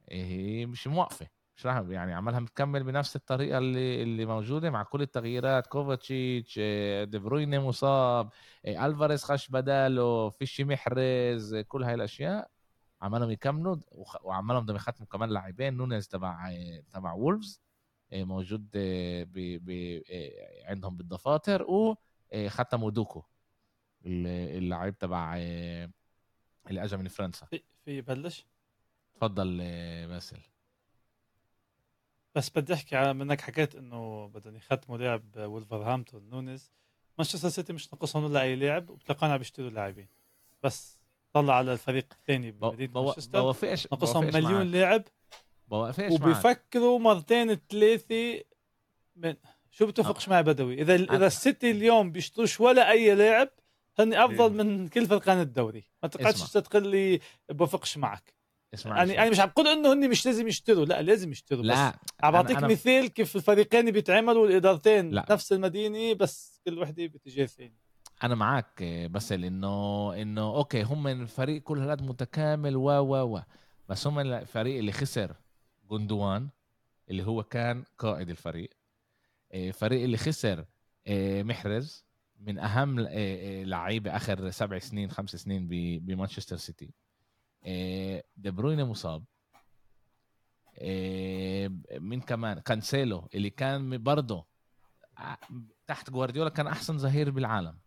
هي مش موقفة مش راح يعني عملها مكمل بنفس الطريقة اللي اللي موجودة مع كل التغييرات كوفاتشيتش دي برويني مصاب ألفاريز خش بداله فيش محرز كل هاي الأشياء عمالهم يكملوا وعمالهم بدهم يختموا كمان لاعبين نونيز تبع تبع وولفز موجود ب... ب... عندهم بالدفاتر وختموا دوكو اللاعب تبع اللي اجى من فرنسا في بلش؟ تفضل باسل. بس بدي أحكي على منك حكيت إنه بدهم يختموا لاعب ولفرهامبتون نونيز. مانشستر سيتي مش ناقصهم ولا أي لاعب وبتلقانا بيشتروا لاعبين. بس طلع على الفريق الثاني بمدينة مانشستر بوافقش ناقصهم مليون لاعب. بوافقش وبيفكروا مرتين ثلاثة من شو بتوافقش معي بدوي؟ إذا إذا السيتي اليوم بيشتروش ولا أي لاعب هن أفضل إيه. من كل فرقان الدوري. ما تقعدش تقول لي بوافقش معك. اسمع يعني أنا مش عم بقول إنه هن مش لازم يشتروا لا لازم يشتروا لا بس عم بعطيك أنا... مثال كيف الفريقين بيتعاملوا الإدارتين لا. نفس المدينة بس كل وحدة باتجاه ثاني. أنا معك بس انه إنه أوكي هم الفريق كل هالقد متكامل و و و. بس هم الفريق اللي خسر جندوان اللي هو كان قائد الفريق. فريق اللي خسر محرز من أهم لعيبة آخر سبع سنين خمس سنين بمانشستر سيتي. دي بروين مصاب. مين كمان؟ كانسيلو اللي كان برضه تحت جوارديولا كان أحسن ظهير بالعالم.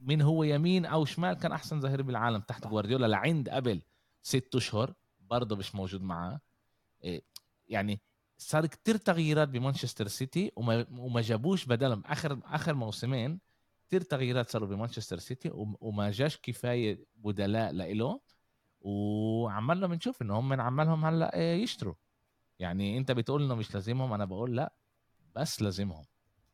مين هو يمين أو شمال كان أحسن ظهير بالعالم تحت جوارديولا لعند قبل ست أشهر برضه مش موجود معاه. يعني صار كتير تغييرات بمانشستر سيتي وما, وما جابوش بدلهم. اخر آخر موسمين كتير تغييرات صاروا بمانشستر سيتي وما جاش كفاية بدلاء لإله. وعمالنا بنشوف إن هم عمالهم هلأ آه، يشتروا. يعني أنت بتقول إنه مش لازمهم أنا بقول لأ بس لازمهم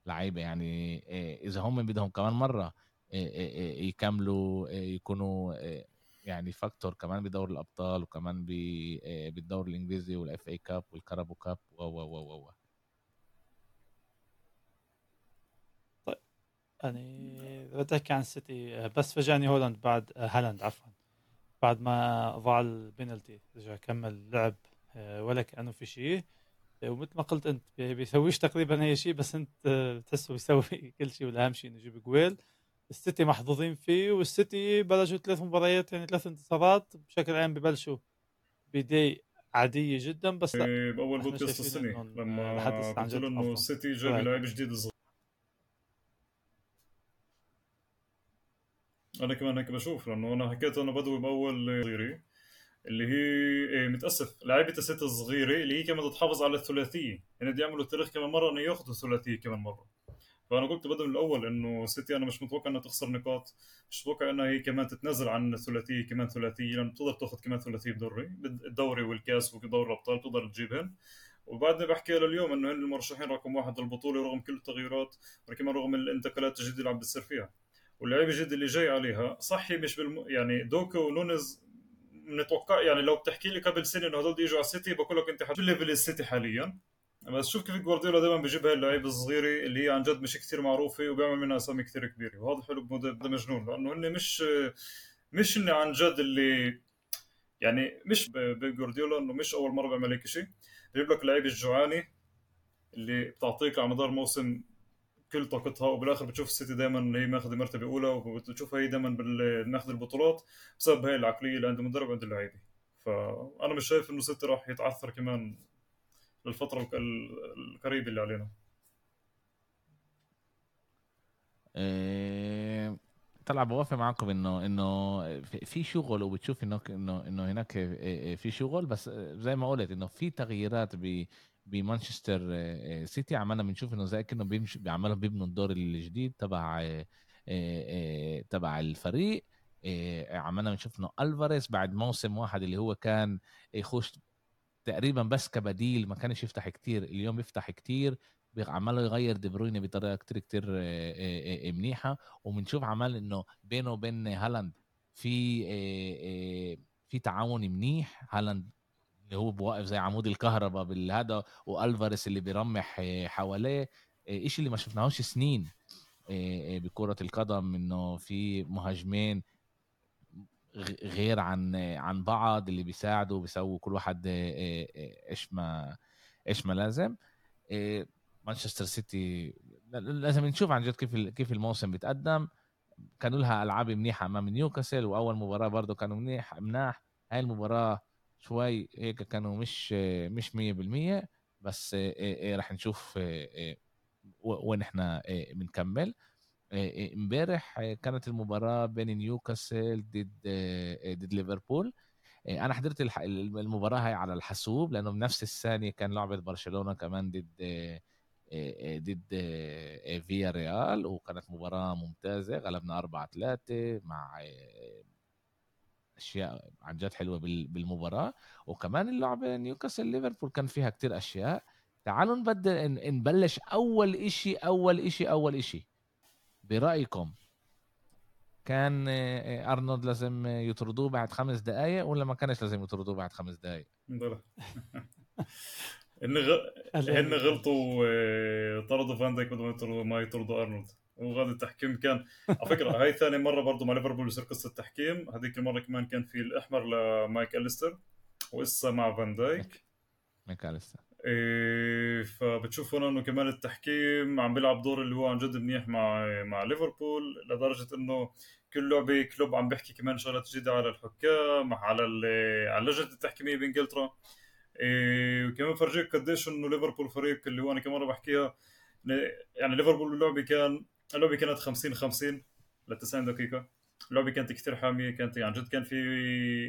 لعيبة. يعني آه، إذا هم بدهم كمان مرة آه، يكملوا يكونوا يعني factor كمان بدور الأبطال وكمان بالدور الإنجليزي وال FA Cup وال Carabao Cup و و و و. طيب يعني بدي أحكي عن السيتي. بس فاجأني هولاند بعد هالاند عفوا. بعد ما ضاع البنالتي رجع كمل لعب آه، ولا كأنه في شيء. آه، ومثل ما قلت أنت بيسويش تقريبا أي شيء بس أنت آه، بتحسه بيسوي كل شيء. والأهم شيء إنه يجيب جوال السيتي محظوظين فيه والسيتي بلشوا ثلاث مباريات يعني ثلاث انتصارات. بشكل عام ببلشوا بداية عادية جدا بس لا. إيه، بأول بودكاست السنة لما قلت إنه السيتي جاب لاعب جديد صغير أنا كمان هيك بشوف لأنه أنا حكيت أنا بدوي باول صغيري اللي هي إيه متأسف. لعيبة الست الصغيرة اللي هي كمان تحافظ على الثلاثية. يعني بدي يعملوا التاريخ كمان مرة إنه ياخذوا ثلاثيه كمان مرة. فأنا قلت بدل من الأول إنه سيتي أنا مش متوقع إنها تخسر نقاط مش متوقع إنها هي كمان تتنازل عن الثلاثية كمان ثلاثية لأنه بتقدر تاخذ كمان ثلاثية بدوري الدوري والكاس ودوري الأبطال بتقدر تجيبهن. وبعدني بحكي لليوم إنه هن المرشحين رقم واحد للبطولة رغم كل التغييرات وكمان رغم الانتقالات الجديدة اللي عم بتصير فيها. واللعيبة الجديده اللي جاي عليها صح مش بالم... يعني دوكو ونونز بنتوقع يعني لو بتحكي لي قبل سنة إنه هدول بده يجوا على السيتي بقول لك أنت حتشوف level السيتي حاليا؟ بس شوف كيف جوارديولا دائما بيجيب هاي اللعيبة الصغيرة اللي هي عن جد مش كثير معروفة وبيعمل منها أسامي كثير كبيرة وهذا حلو بده مجنون لأنه هن مش مش هن عن جد اللي يعني مش بجوارديولا إنه مش أول مرة بيعمل هيك شيء بجيب لك لعيبة الجوعاني اللي بتعطيك على مدار موسم كل طاقتها وبالآخر بتشوف السيتي دائما هي ماخذة مرتبة أولى وبتشوفها هي دائما ماخذة البطولات بسبب هاي العقلية اللي عند المدرب وعند اللعيبة. فأنا مش شايف إنه السيتي راح يتعثر كمان للفترة القريبة اللي علينا. إيه... طلع بوافق معكم إنه إنه في شغل وبتشوف إنه إنه إنه هناك في شغل بس زي ما قلت إنه في تغييرات ب بمانشستر سيتي. عمالنا بنشوف إنه زي كأنه بيمشي بيعملوا بيبنوا الدور الجديد تبع تبع الفريق. عمالنا بنشوف إنه ألفاريز بعد موسم واحد اللي هو كان يخش تقريبا بس كبديل ما كانش يفتح كتير اليوم بيفتح كتير. عمال يغير دي بروينة بطريقة كتير كتير منيحة. وبنشوف عمال إنه بينه وبين هالاند في في تعاون منيح. هالاند اللي هو بواقف زي عمود الكهرباء بالهذا وألفاريس اللي بيرمح حواليه إشي اللي ما شفناهوش سنين. بكرة القدم إنه في مهاجمين غير عن عن بعض اللي بيساعدوا بيسووا كل واحد إيش ما إيش ما لازم. مانشستر سيتي لازم نشوف عن جد كيف كيف الموسم بيتقدم. كانوا لها ألعاب منيحة أمام نيوكاسل وأول مباراة برضه كانوا منيح مناح. هاي المباراة شوي هيك كانوا مش مش 100% بس راح نشوف وين إحنا بنكمل امبارح كانت المباراة بين نيوكاسل ضد ضد ليفربول. أنا حضرت المباراة هاي على الحاسوب لأنه بنفس الثانية كان لعبة برشلونة كمان ضد ضد فيا ريال وكانت مباراة ممتازة غلبنا 4 3 مع أشياء عن جد حلوة بالمباراة. وكمان اللعبه نيوكاسل ليفربول كان فيها كتير أشياء. تعالوا نبدل نبلش أول إشي أول إشي أول إشي. برأيكم كان أرنولد لازم يطردوه بعد خمس دقائق ولا ما كانش لازم يطردوه بعد خمس دقائق إن. هن غلطوا آه، طردوا فان دايك بدون ما يطردوا أرنولد. وغاد التحكيم كان على فكرة هاي ثاني مرة برضه مع ليفربول يصير قصة تحكيم. هذيك المرة كمان كان في الأحمر لمايك أليستر وإسا مع فان دايك. ماك أليستر. إيه فبتشوف هنا إنه كمان التحكيم عم بيلعب دور اللي هو عن جد منيح مع مع ليفربول لدرجة إنه كل لعبة كلوب عم بيحكي كمان شغلات جديدة على الحكام على على اللجنة التحكيمية بانجلترا إيه وكمان فرجيك قديش إنه ليفربول فريق اللي هو أنا كمان بحكيها يعني ليفربول اللعبة كان اللعبة كانت 50 50 ل 90 دقيقة. اللعبة كانت كثير حامية كانت يعني جد كان في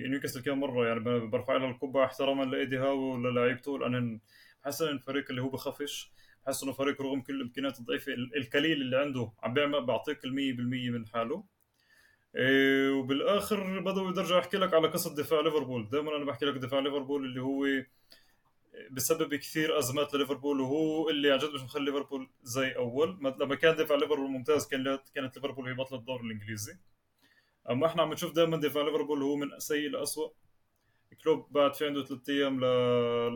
نيوكاسل كم مرة يعني برفع لها القبعه احتراما لايدي هاو وللاعيبته لأن بحس إن الفريق اللي هو بخافش بحس إنه فريق رغم كل الإمكانيات الضعيفة القليل اللي عنده عم بيعمل بيعطيك ال 100% من حاله. إيه وبالآخر بدو برجع أحكي لك على قصة دفاع ليفربول. دائما أنا بحكي لك دفاع ليفربول اللي هو بسبب كثير أزمات لليفربول وهو اللي عن جد مش مخلي ليفربول زي أول. لما كان دفاع ليفربول ممتاز كان كانت ليفربول هي بطله الدوري الإنجليزي. أما إحنا عم نشوف دائما دفاع ليفربول هو من سيء لاسوء كلوب بعد في عنده ثلاث أيام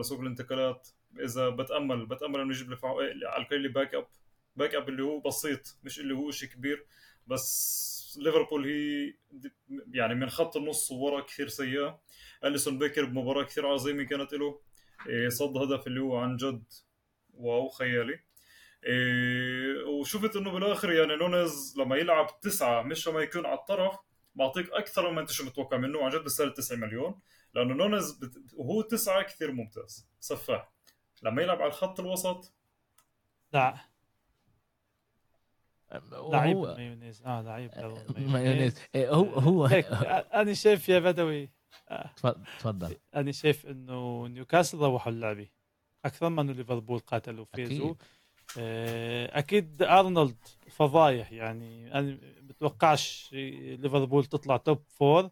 لسوق الانتقالات. إذا بتامل بتأمل إنه يجيب على القليل backup backup اللي هو بسيط مش اللي هو شيء كبير. بس ليفربول هي يعني من خط النص ورا كثير سيئة. أليسون بيكر بمباراة كثير عظيمة كانت له. صد هدف اللي هو عن جد. wow خيالي. إيه، وشفت إنه بالآخر يعني نونيز لما يلعب تسعة مش لما يكون على الطرف بعطيك أكثر مما أنت شو متوقع منه. عن جد بيستاهل 9 مليون. لأنه نونيز بت... وهو تسعة كثير ممتاز. سفاح. لما يلعب على الخط الوسط. لا. لعيب مايونيز آه لعيب مايونيز. إيه، هو هو أنا شايف يا بدوي تفضل أنا شايف إنه نيوكاسل روحوا اللعبة. أكثر انه ليفربول قاتلوا أكيد. آه، أكيد أرنولد فضايح يعني. أنا بتوقعش ليفربول تطلع top four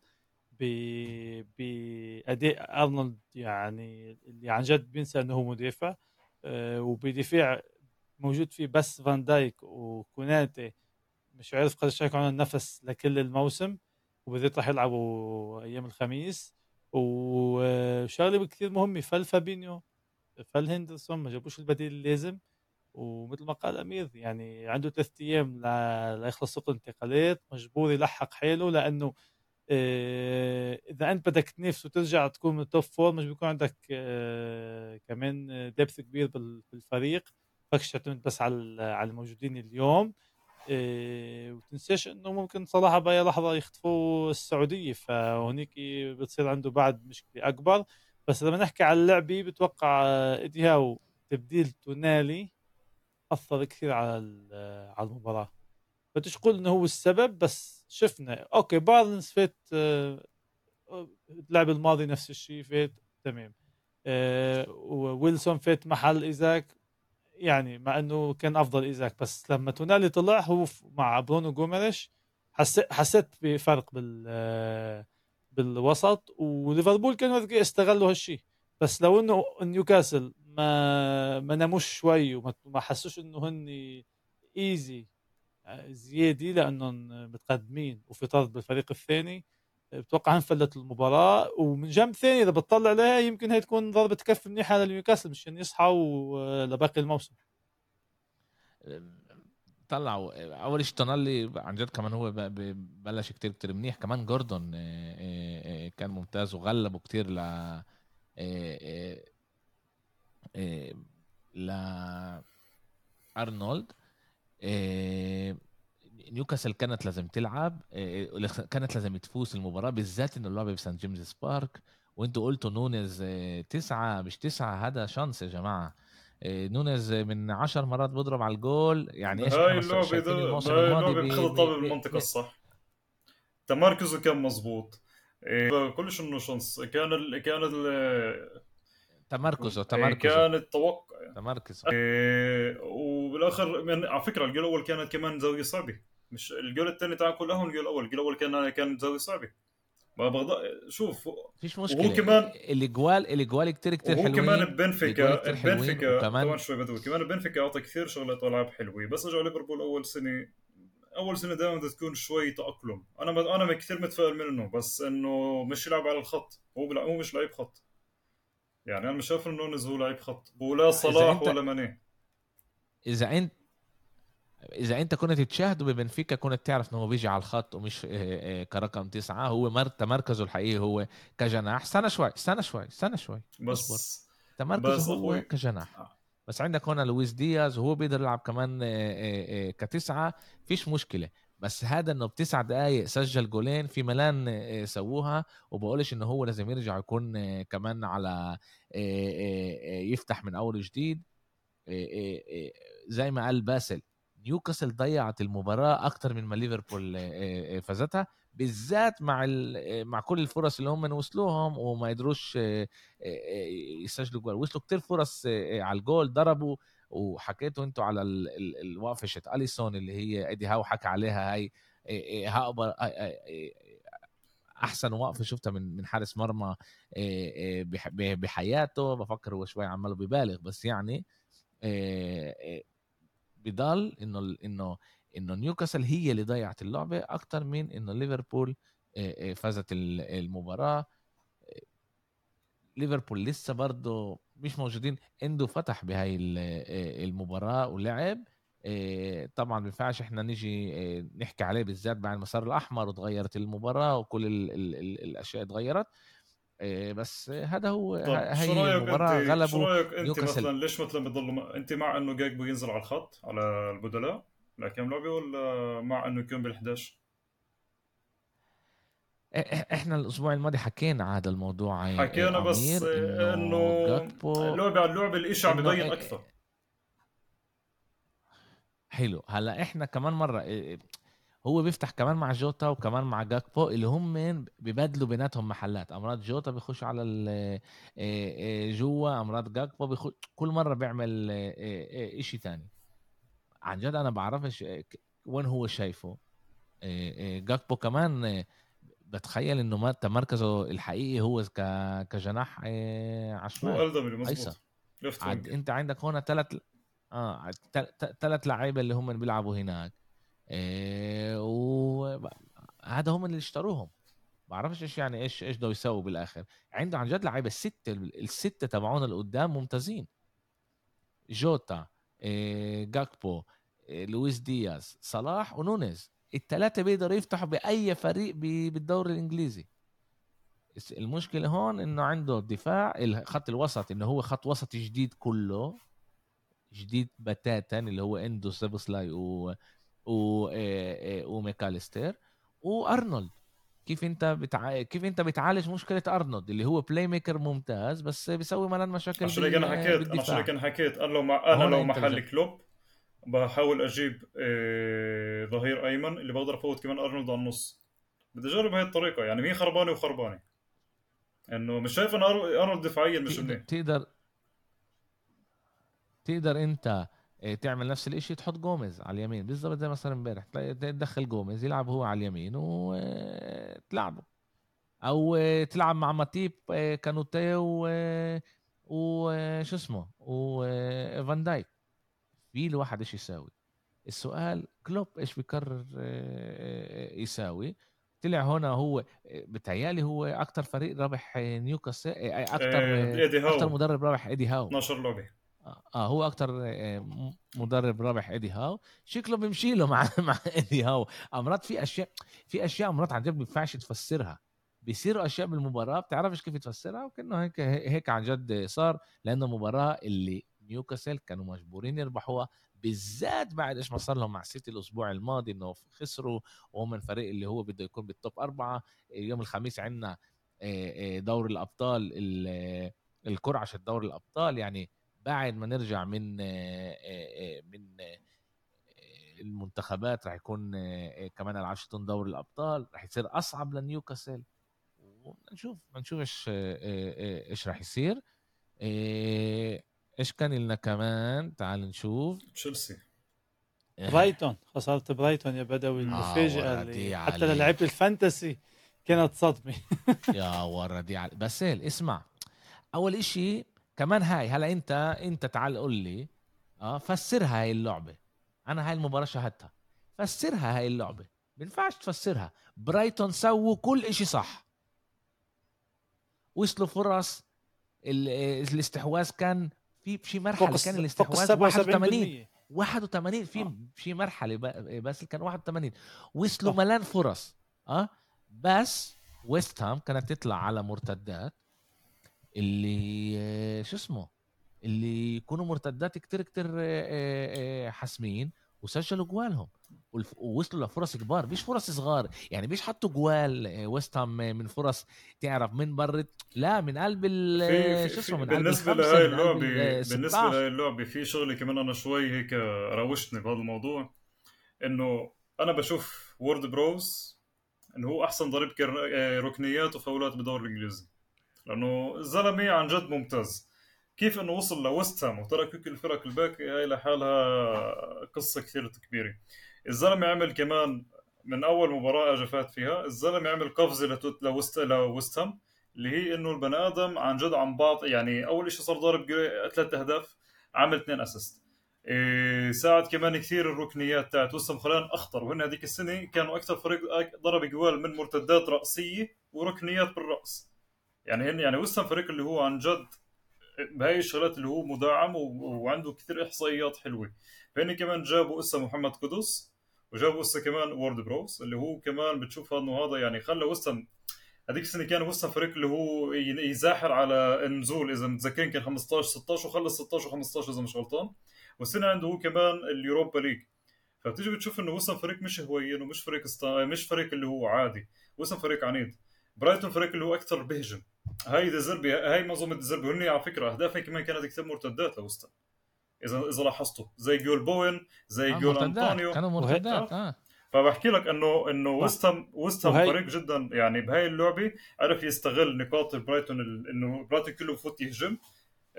بأداء أرنولد يعني اللي عن جد بينسى إنه هو مدافع. آه، وبدفاع موجود فيه بس فان دايك وكوناتي. مش عارف حيكون عندهم نفس لكل الموسم. وبالذات راح يلعبوا أيام الخميس. وشغلة كثير مهمة فل فابينيو ما جابوش البديل اللازم. ومثل ما قال أمير يعني عنده ثلاث أيام ليخلص سوق الانتقالات. مجبور يلحق حاله لأنه آه، إذا أنت بدك تنافس وترجع تكون من ال top four مش بيكون عندك آه، كمان depth كبير بالفريق. فكش تعتمد بس على على الموجودين اليوم. إيه وتنساش إنه ممكن صلاح باي لحظة يخطفوا السعودية فهونيك بتصير عنده بعد مشكلة أكبر. بس لما نحكي على اللعبه بتوقع ايدي هاو تبديل تونالي أثر كثير على على المباراة. بديش أقول إنه هو السبب بس شفنا okay بارنز فات اللعب الماضي نفس الشيء فات تمام. آه وويلسون فات محل إيزاك. يعني مع إنه كان أفضل إيزاك بس لما تونالي طلع هو مع برونو جوميريش حسيت حسيت بفرق بال آه، بالوسط وليفربول كانوا استغلوا هالشيء بس لو إنه نيوكاسل ما ما ناموش شوي وما حسوش إنه هن إيزي آه، زيادة لأنهم متقدمين وفي طرد بالفريق الثاني بتوقع انفلت المباراة ومن جنب ثاني إذا بتطلع عليها يمكن هي تكون ضربة كف منيحه لنيوكاسل مشان يصحوا لباقي الموسم. طلعوا أول شيء تونالي عن جد كمان هو بلش كتير كتير منيح. كمان جوردون آه، آه، آه، كان ممتاز وغلبه كتير ل ل أرنولد. نيوكاسل كانت لازم تلعب آه، كانت لازم تفوز المباراة بالذات إنه اللعبة بسان جيمس بارك وأنتوا قلتوا نونيز آه، تسعة مش تسعة هذا chance يا جماعة. آه، نونيز من عشر مرات بضرب على الجول. يعني إيش هاي اللعبة هاي اللعبة خلطها بالمنطقة الصح. تمركزه كان مزبوط كلش إنه chance. كان ال كان ال تمركزه تمركزه. كان التوقع. تمركزه. وبالآخر من على فكرة الجول الأول كانت كمان زاوية صعبة. مش الجول الثاني تاع كلهم الجول الأول. الجول الأول كان كان زاوية صعبة. ما بغض شوف فيش مشكلة. وهو كمان الاجوال الأجوال كثير كثير حلوين. كمان بنفيكا بنفيكا كمان شوي بدوي. كمان بنفيكا أعطى كثير شغلات العاب حلوة. بس اجوا ليفربول أول سنه أول سنة دائما بدها تكون شوي تأقلم. أنا أنا كثير متفائل منه بس إنه مش يلعب على الخط. هو هو مش لعيب خط. يعني أنا مش شايف إنه نونز هو لعيب خط. ولا صلاح ولا ماني. إذا أنت إذا أنت كنت تشاهده ببنفيكا كنت تعرف إنه هو بيجي على الخط ومش آه، آه، كرقم تسعة. هو مركزه الحقيقي هو كجناح. استنى شوي استنى شوي استنى شوي. بس تمركزه هو كجناح. آه. بس عندك هنا لويس دياز وهو بيقدر يلعب كمان كتسعة. فيش مشكلة. بس هذا إنه بتسع دقائق سجل جولين في ملان سووها. وبقولش إنه هو لازم يرجع يكون كمان على يفتح من أول جديد زي ما قال باسل. نيوكاسل ضيعت المباراه أكثر من ما ليفربول فازتها بالذات مع مع كل الفرص اللي هم وصلوهم وما قدروش يسجلوا جول وصلوا كتير فرص على الجول ضربوا وحكيتوا أنتوا على الوقفه اليسون اللي هي ايدي هاو حكى عليها هاي احسن وقفه شفتها من من حارس مرمى بحياته بفكر هو شوي عماله ببالغ بس يعني بضل إنه إنه إنه نيوكاسل هي اللي ضيعت اللعبة أكثر من إنه ليفربول فازت المباراة. ليفربول لسه برضه مش موجودين. إندو فتح بهاي المباراة ولعب. طبعا ما ينفعش إحنا نيجي نحكي عليه بالذات بعد المسار الأحمر وتغيرت المباراة وكل ال ال ال الأشياء اتغيرت. بس هذا هو هاي المباراة غلبوا شو رأيك أنت مثلا ليش مثلا بتضلوا أنت مع إنه جاك بينزل على الخط على البدلاء لكم لعبة ولا مع إنه يكون بال11 إحنا الأسبوع الماضي حكينا على هذا الموضوع حكينا بس إنه اللعبه على اللعبه الاشي عم ببين أكثر. حلو هلأ إحنا كمان مرة هو بيفتح كمان مع جوتا وكمان مع جاكبو اللي هم ببدلوا بيناتهم محلات. أمراض جوتا بيخش على جوا أمراض جاكبو بيخش كل مرة بيعمل إشي تاني. عن جد أنا بعرفش وين هو شايفه. جاكبو كمان بتخيل إنه ما تمركزه الحقيقي هو كجناح عشوائي. هو عد أنت عندك هنا ثلاث آه ثلاث لعيبة اللي هم بيلعبوا هناك. وهذا هم اللي اشتروهم. ما بعرفش إيش يعني إيش إيش بده يسووا بالآخر. عنده عن جد لعيبة السته الستة تبعون اللي قدام ممتازين. جوتا إيه جاكبو إيه لويس دياز صلاح ونونيز. الثلاثه بيقدروا يفتحوا بأي فريق بالدوري الإنجليزي. المشكلة هون إنه عنده الدفاع خط الوسط إنه هو خط وسط جديد كله. جديد بتاتا اللي هو إندو سوبوسلاي و و وميكاليستر وأرنولد. كيف انت بتع... كيف انت بتعالج مشكلة أرنولد اللي هو playmaker ممتاز بس بيسوي ملان مشاكل عشان هيك أنا حكيت عشان هيك أنا حكيت؟ أنا لو مع... أنا لو محل كلوب بحاول أجيب آه... ظهير أيمن اللي بقدر أفوت كمان أرنولد على النص. بدي أجرب هاي الطريقة يعني مين خربانه وخربانه إنه مش شايف أنا أرنولد دفاعيا مش منيح. تقدر تقدر انت آه، تعمل نفس الشيء تحط جوميز على اليمين. بالضبط زي مثلا امبارح. تدخل جوميز يلعب هو على اليمين وتلعبه أو تلعب مع ماتيب آه، كوناتي و وشو اسمه؟ وفان دايك. في الواحد إيش يساوي؟ السؤال كلوب إيش بيقرر آه، يساوي؟ طلع هنا هو بتهيألي هو أكثر فريق رابح نيوكاسل أكثر أكثر مدرب رابح إيدي هاو. 12 لعبه آه هو أكتر آه، مدرب رابح إيدي هاو. شكله بيمشي له مع مع إيدي هاو. امرات في أشياء في أشياء امرات عن جد ما بينفعش تفسرها. بيصيروا أشياء بالمباراة بتعرفش كيف تفسرها؟ وكأنه هيك هيك عن جد صار لأنه المباراة اللي نيوكاسل كانوا مجبورين يربحوها بالذات بعد إيش ما صار لهم مع سيتي الأسبوع الماضي إنه خسروا وهم الفريق اللي هو بده يكون بالتوب أربعة. يوم الخميس عندنا آه، آه، دور الأبطال الكرة عشان دور الأبطال. يعني بعد ما نرجع من من المنتخبات راح يكون كمان العشرة دور الأبطال راح يصير أصعب لنيوكاسل. ونشوف نشوف إيش إيش راح يصير. إيش كان لنا كمان؟ تعال نشوف. تشيلسي. برايتون خسرت برايتون يا بدوي. المفاجأة آه اللي حتى للعيبه ال fantasy كانت صدمة. يا وردي بس اسمع. أول إشي كمان هاي هلا انت انت تعال قول لي آه فسرها هاي اللعبة. أنا هاي المباراة شاهدتها. فسرها هاي اللعبة. بينفعش تفسرها. برايتون سووا كل إشي صح. وصلوا فرص الاستحواذ كان في شي مرحلة كان الاستحواذ 81 81 في آه. في مرحلة بس كان 81 وصلوا ملان فرص آه بس ويست هام كانت تطلع على مرتدات. اللي شو اسمه اللي يكونوا مرتدات كتير كتير حاسمين وسجلوا جوالهم. ووصلوا لفرص كبار. مش فرص صغار. يعني مش حطوا جوال ويست هام من فرص تعرف من برد لا من قلب شو اسمه من بالنسبة لهي اللعبة بالنسبة لهي اللعبة في شغلة كمان أنا شوي هيك روشتني بهذا الموضوع إنه أنا بشوف وورد بروز إنه هو أحسن ضريب ركنيات وفاولات بالدوري الإنجليزي. لأنه الزلمة عن جد ممتاز. كيف إنه وصل لوست هام وترك كل الفرق الباقي هاي لحالها قصة كثير كبيرة. الزلمة عمل كمان من أول مباراة اجى فات فيها. الزلمة عمل قفزه لوست لوست هام اللي هي إنه البني آدم عن جد عم بعطي يعني أول شيء صار ضارب ثلاث أهداف عمل اثنين assist. إيه ساعد كمان كثير الركنيات تاعت وست هام خلان أخطر. وهن هذيك السنة كانوا أكثر فريق ضرب جوال من مرتدات رأسية وركنيات بالرأس. يعني هن يعني وست هام فريق اللي هو عن جد بهاي الشغلات اللي هو مدعم وعنده كثير إحصائيات حلوة. فهن كمان جابوا اسا محمد قدس وجابوا اسا كمان وورد بروز اللي هو كمان بتشوف إنه هذا يعني خلى وست هام هذيك السنة كان وستهام فريق اللي هو يزاحر على النزول إذا متذكرين كان 15 16 وخلص 16 و15 إذا مش غلطان. والسنة عنده هو كمان Europa League. فبتيجي بتشوف إنه وستهام فريق مش هوين ومش فريق استا... مش فريق اللي هو عادي وستهام فريق عنيد. برايتون فريق اللي هو أكثر بيهجم هاي ديزربي هاي منظومه ديزربي هن على فكرة اهدافها كمان كانت كثير مرتدات لوستا إذا إذا لاحظتوا زي جول بوين زي آه جول أنطونيو. كانوا مرتدات آه. فبحكي لك إنه إنه وستهام وستهام فريق جدا يعني بهاي اللعبة عرف يستغل نقاط برايتون إنه برايتون كله بفوت يهجم.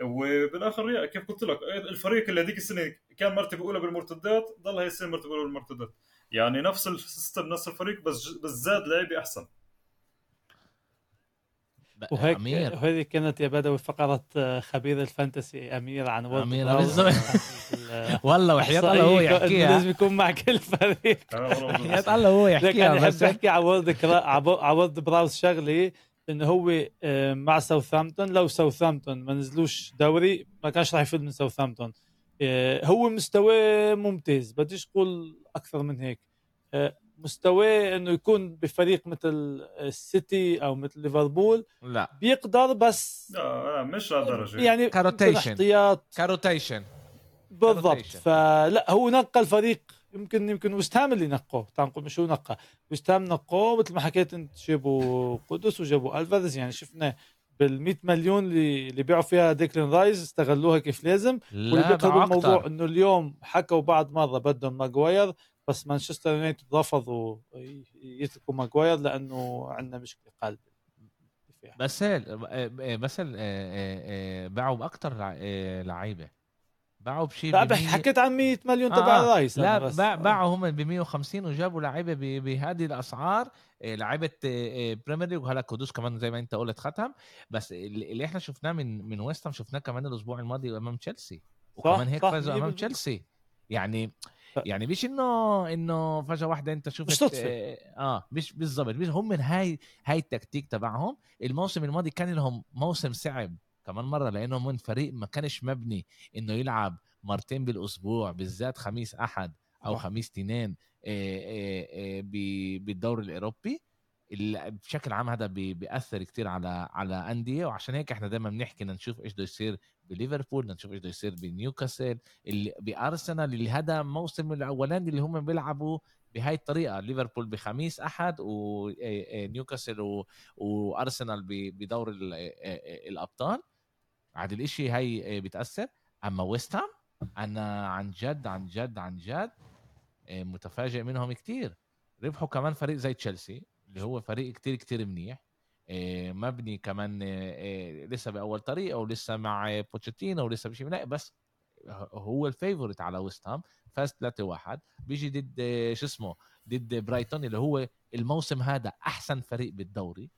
وبالآخر كيف قلت لك الفريق اللي هذيك السنة كان مرتبة أولى بالمرتدات ضل هي السنة مرتبة أولى بالمرتدات. يعني نفس ال system نفس الفريق بس بس زاد لعيبة أحسن. وهيك أمير. وهذه كانت يا بدوي فقرة آه، خبير ال fantasy أمير عن وورد أمير بالضبط. والله وحياة الله هو يحكيها. لازم يكون مع كل فريق. وحياة الله هو يحكيها بس. بحب أحكي على وورد على وورد براوس شغلي انه هو آه، مع ساوثامبتون لو ساوثامبتون ما نزلوش دوري ما كانش راح يفوز من ساوثامبتون آه، هو مستواه ممتاز بديش أقول أكثر من هيك. مستواه إنه يكون بفريق مثل السيتي أو مثل ليفربول لا. بيقدر بس لا مش لهالدرجة. يعني ك rotation احتياط. ك rotation بالضبط. فلا هو نقل فريق يمكن يمكن وستهام اللي نقوه. تعال نقول مش هو نقى. وستهام نقوه مثل ما حكيت أنت. جابوا قدس وجابوا ألفاريز. يعني شفنا بال 100 مليون اللي اللي بيعوا فيها ديكلين رايز استغلوها كيف لازم. واللي بالموضوع إنه اليوم حكوا بعد مرة بدهم ماجواير بس مانشستر يونايتد رفضوا يتركوا ماجواير لأنه عندنا مشكلة قلوب. بس بس باعوا باكثر لعيبة. باعوا بشيء لا بحكي حكيت عن 100 مليون تبع آه الرايس لا باعوا هم ب 150 وجابوا لعيبة بهذه الأسعار لعيبة Premier League وهلا كودوس كمان زي ما أنت قلت ختم. بس اللي إحنا شفناه من من ويست هام شفناه كمان الأسبوع الماضي أمام تشيلسي وكمان هيك فازوا أمام تشيلسي يعني يعني مش إنه إنه فجأة واحدة أنت شفت مش صدفة. آه مش بالضبط هم من هاي هاي التكتيك تبعهم. الموسم الماضي كان لهم موسم صعب كمان مرة لأنه من فريق ما كانش مبني إنه يلعب مرتين بالأسبوع بالذات خميس أحد أو خميس اثنين بالدور الأوروبي. بشكل عام هذا بيأثر كتير على على أندية وعشان هيك إحنا دائما بنحكي نشوف إيش بده يصير بليفربول نشوف إيش بده يصير بنيوكاسل اللي بأرسنال اللي هذا موسم الأولاني اللي هم بيلعبوا بهاي الطريقة ليفربول بخميس و أحد ونيوكاسل وأرسنال بدور الأبطال. عاد الإشي هاي بتأثر. أما ويست هام أنا عن جد عن جد عن جد متفاجئ منهم كتير. ربحوا كمان فريق زي تشيلسي. اللي هو فريق كتير كتير منيح. مبني كمان لسه بأول طريقه ولسه مع بوتشيتينو ولسه بشي لا بس هو ال favourite على ويست هام. فاز 3 1 بيجي ضد شو اسمه؟ ضد برايتون اللي هو الموسم هذا أحسن فريق بالدوري.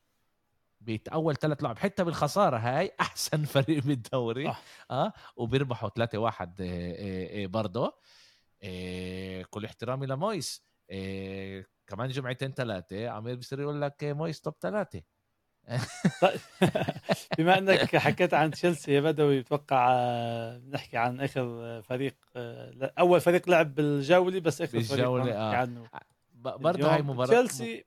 باول ثلاث لعب. حتى بالخسارة هاي أحسن فريق بالدوري. آه, آه وبيربحوا 3 1 برضه كل احترامي لمويس. كمان جمعتين ثلاثة عمير بصير يقول لك مويس top ثلاثة طيب، بما إنك حكيت عن تشيلسي يا بدوي بتوقع نحكي عن آخر فريق أول فريق لعب بالجولة بس آخر بالجولة فريق آه. عنه. برضه هاي مباراة تشيلسي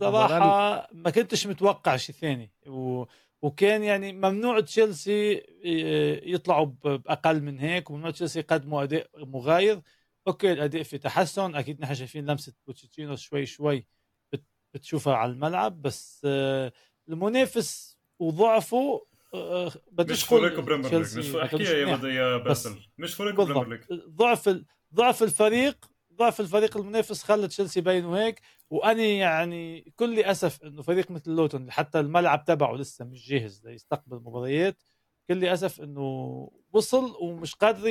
صراحة ما كنتش متوقع شيء ثاني. و... وكان يعني ممنوع تشيلسي يطلعوا بأقل من هيك وممنوع تشيلسي يقدموا أداء مغاير. أوكي الأداء في تحسن. أكيد نحن شايفين لمسة بوتشيتينو شوي شوي بتشوفها على الملعب بس آه، المنافس وضعفه آه، آه، بديش مش فريق Premier League مش أحكي يا بدي يا باسل. مش فريق Premier League. ضعف ضعف الفريق ضعف الفريق المنافس خلى تشيلسي يبينوا هيك. واني يعني كل أسف إنه فريق مثل لوتون حتى الملعب تبعه لسه مش جاهز ليستقبل مباريات. كل أسف إنه وصل ومش قادر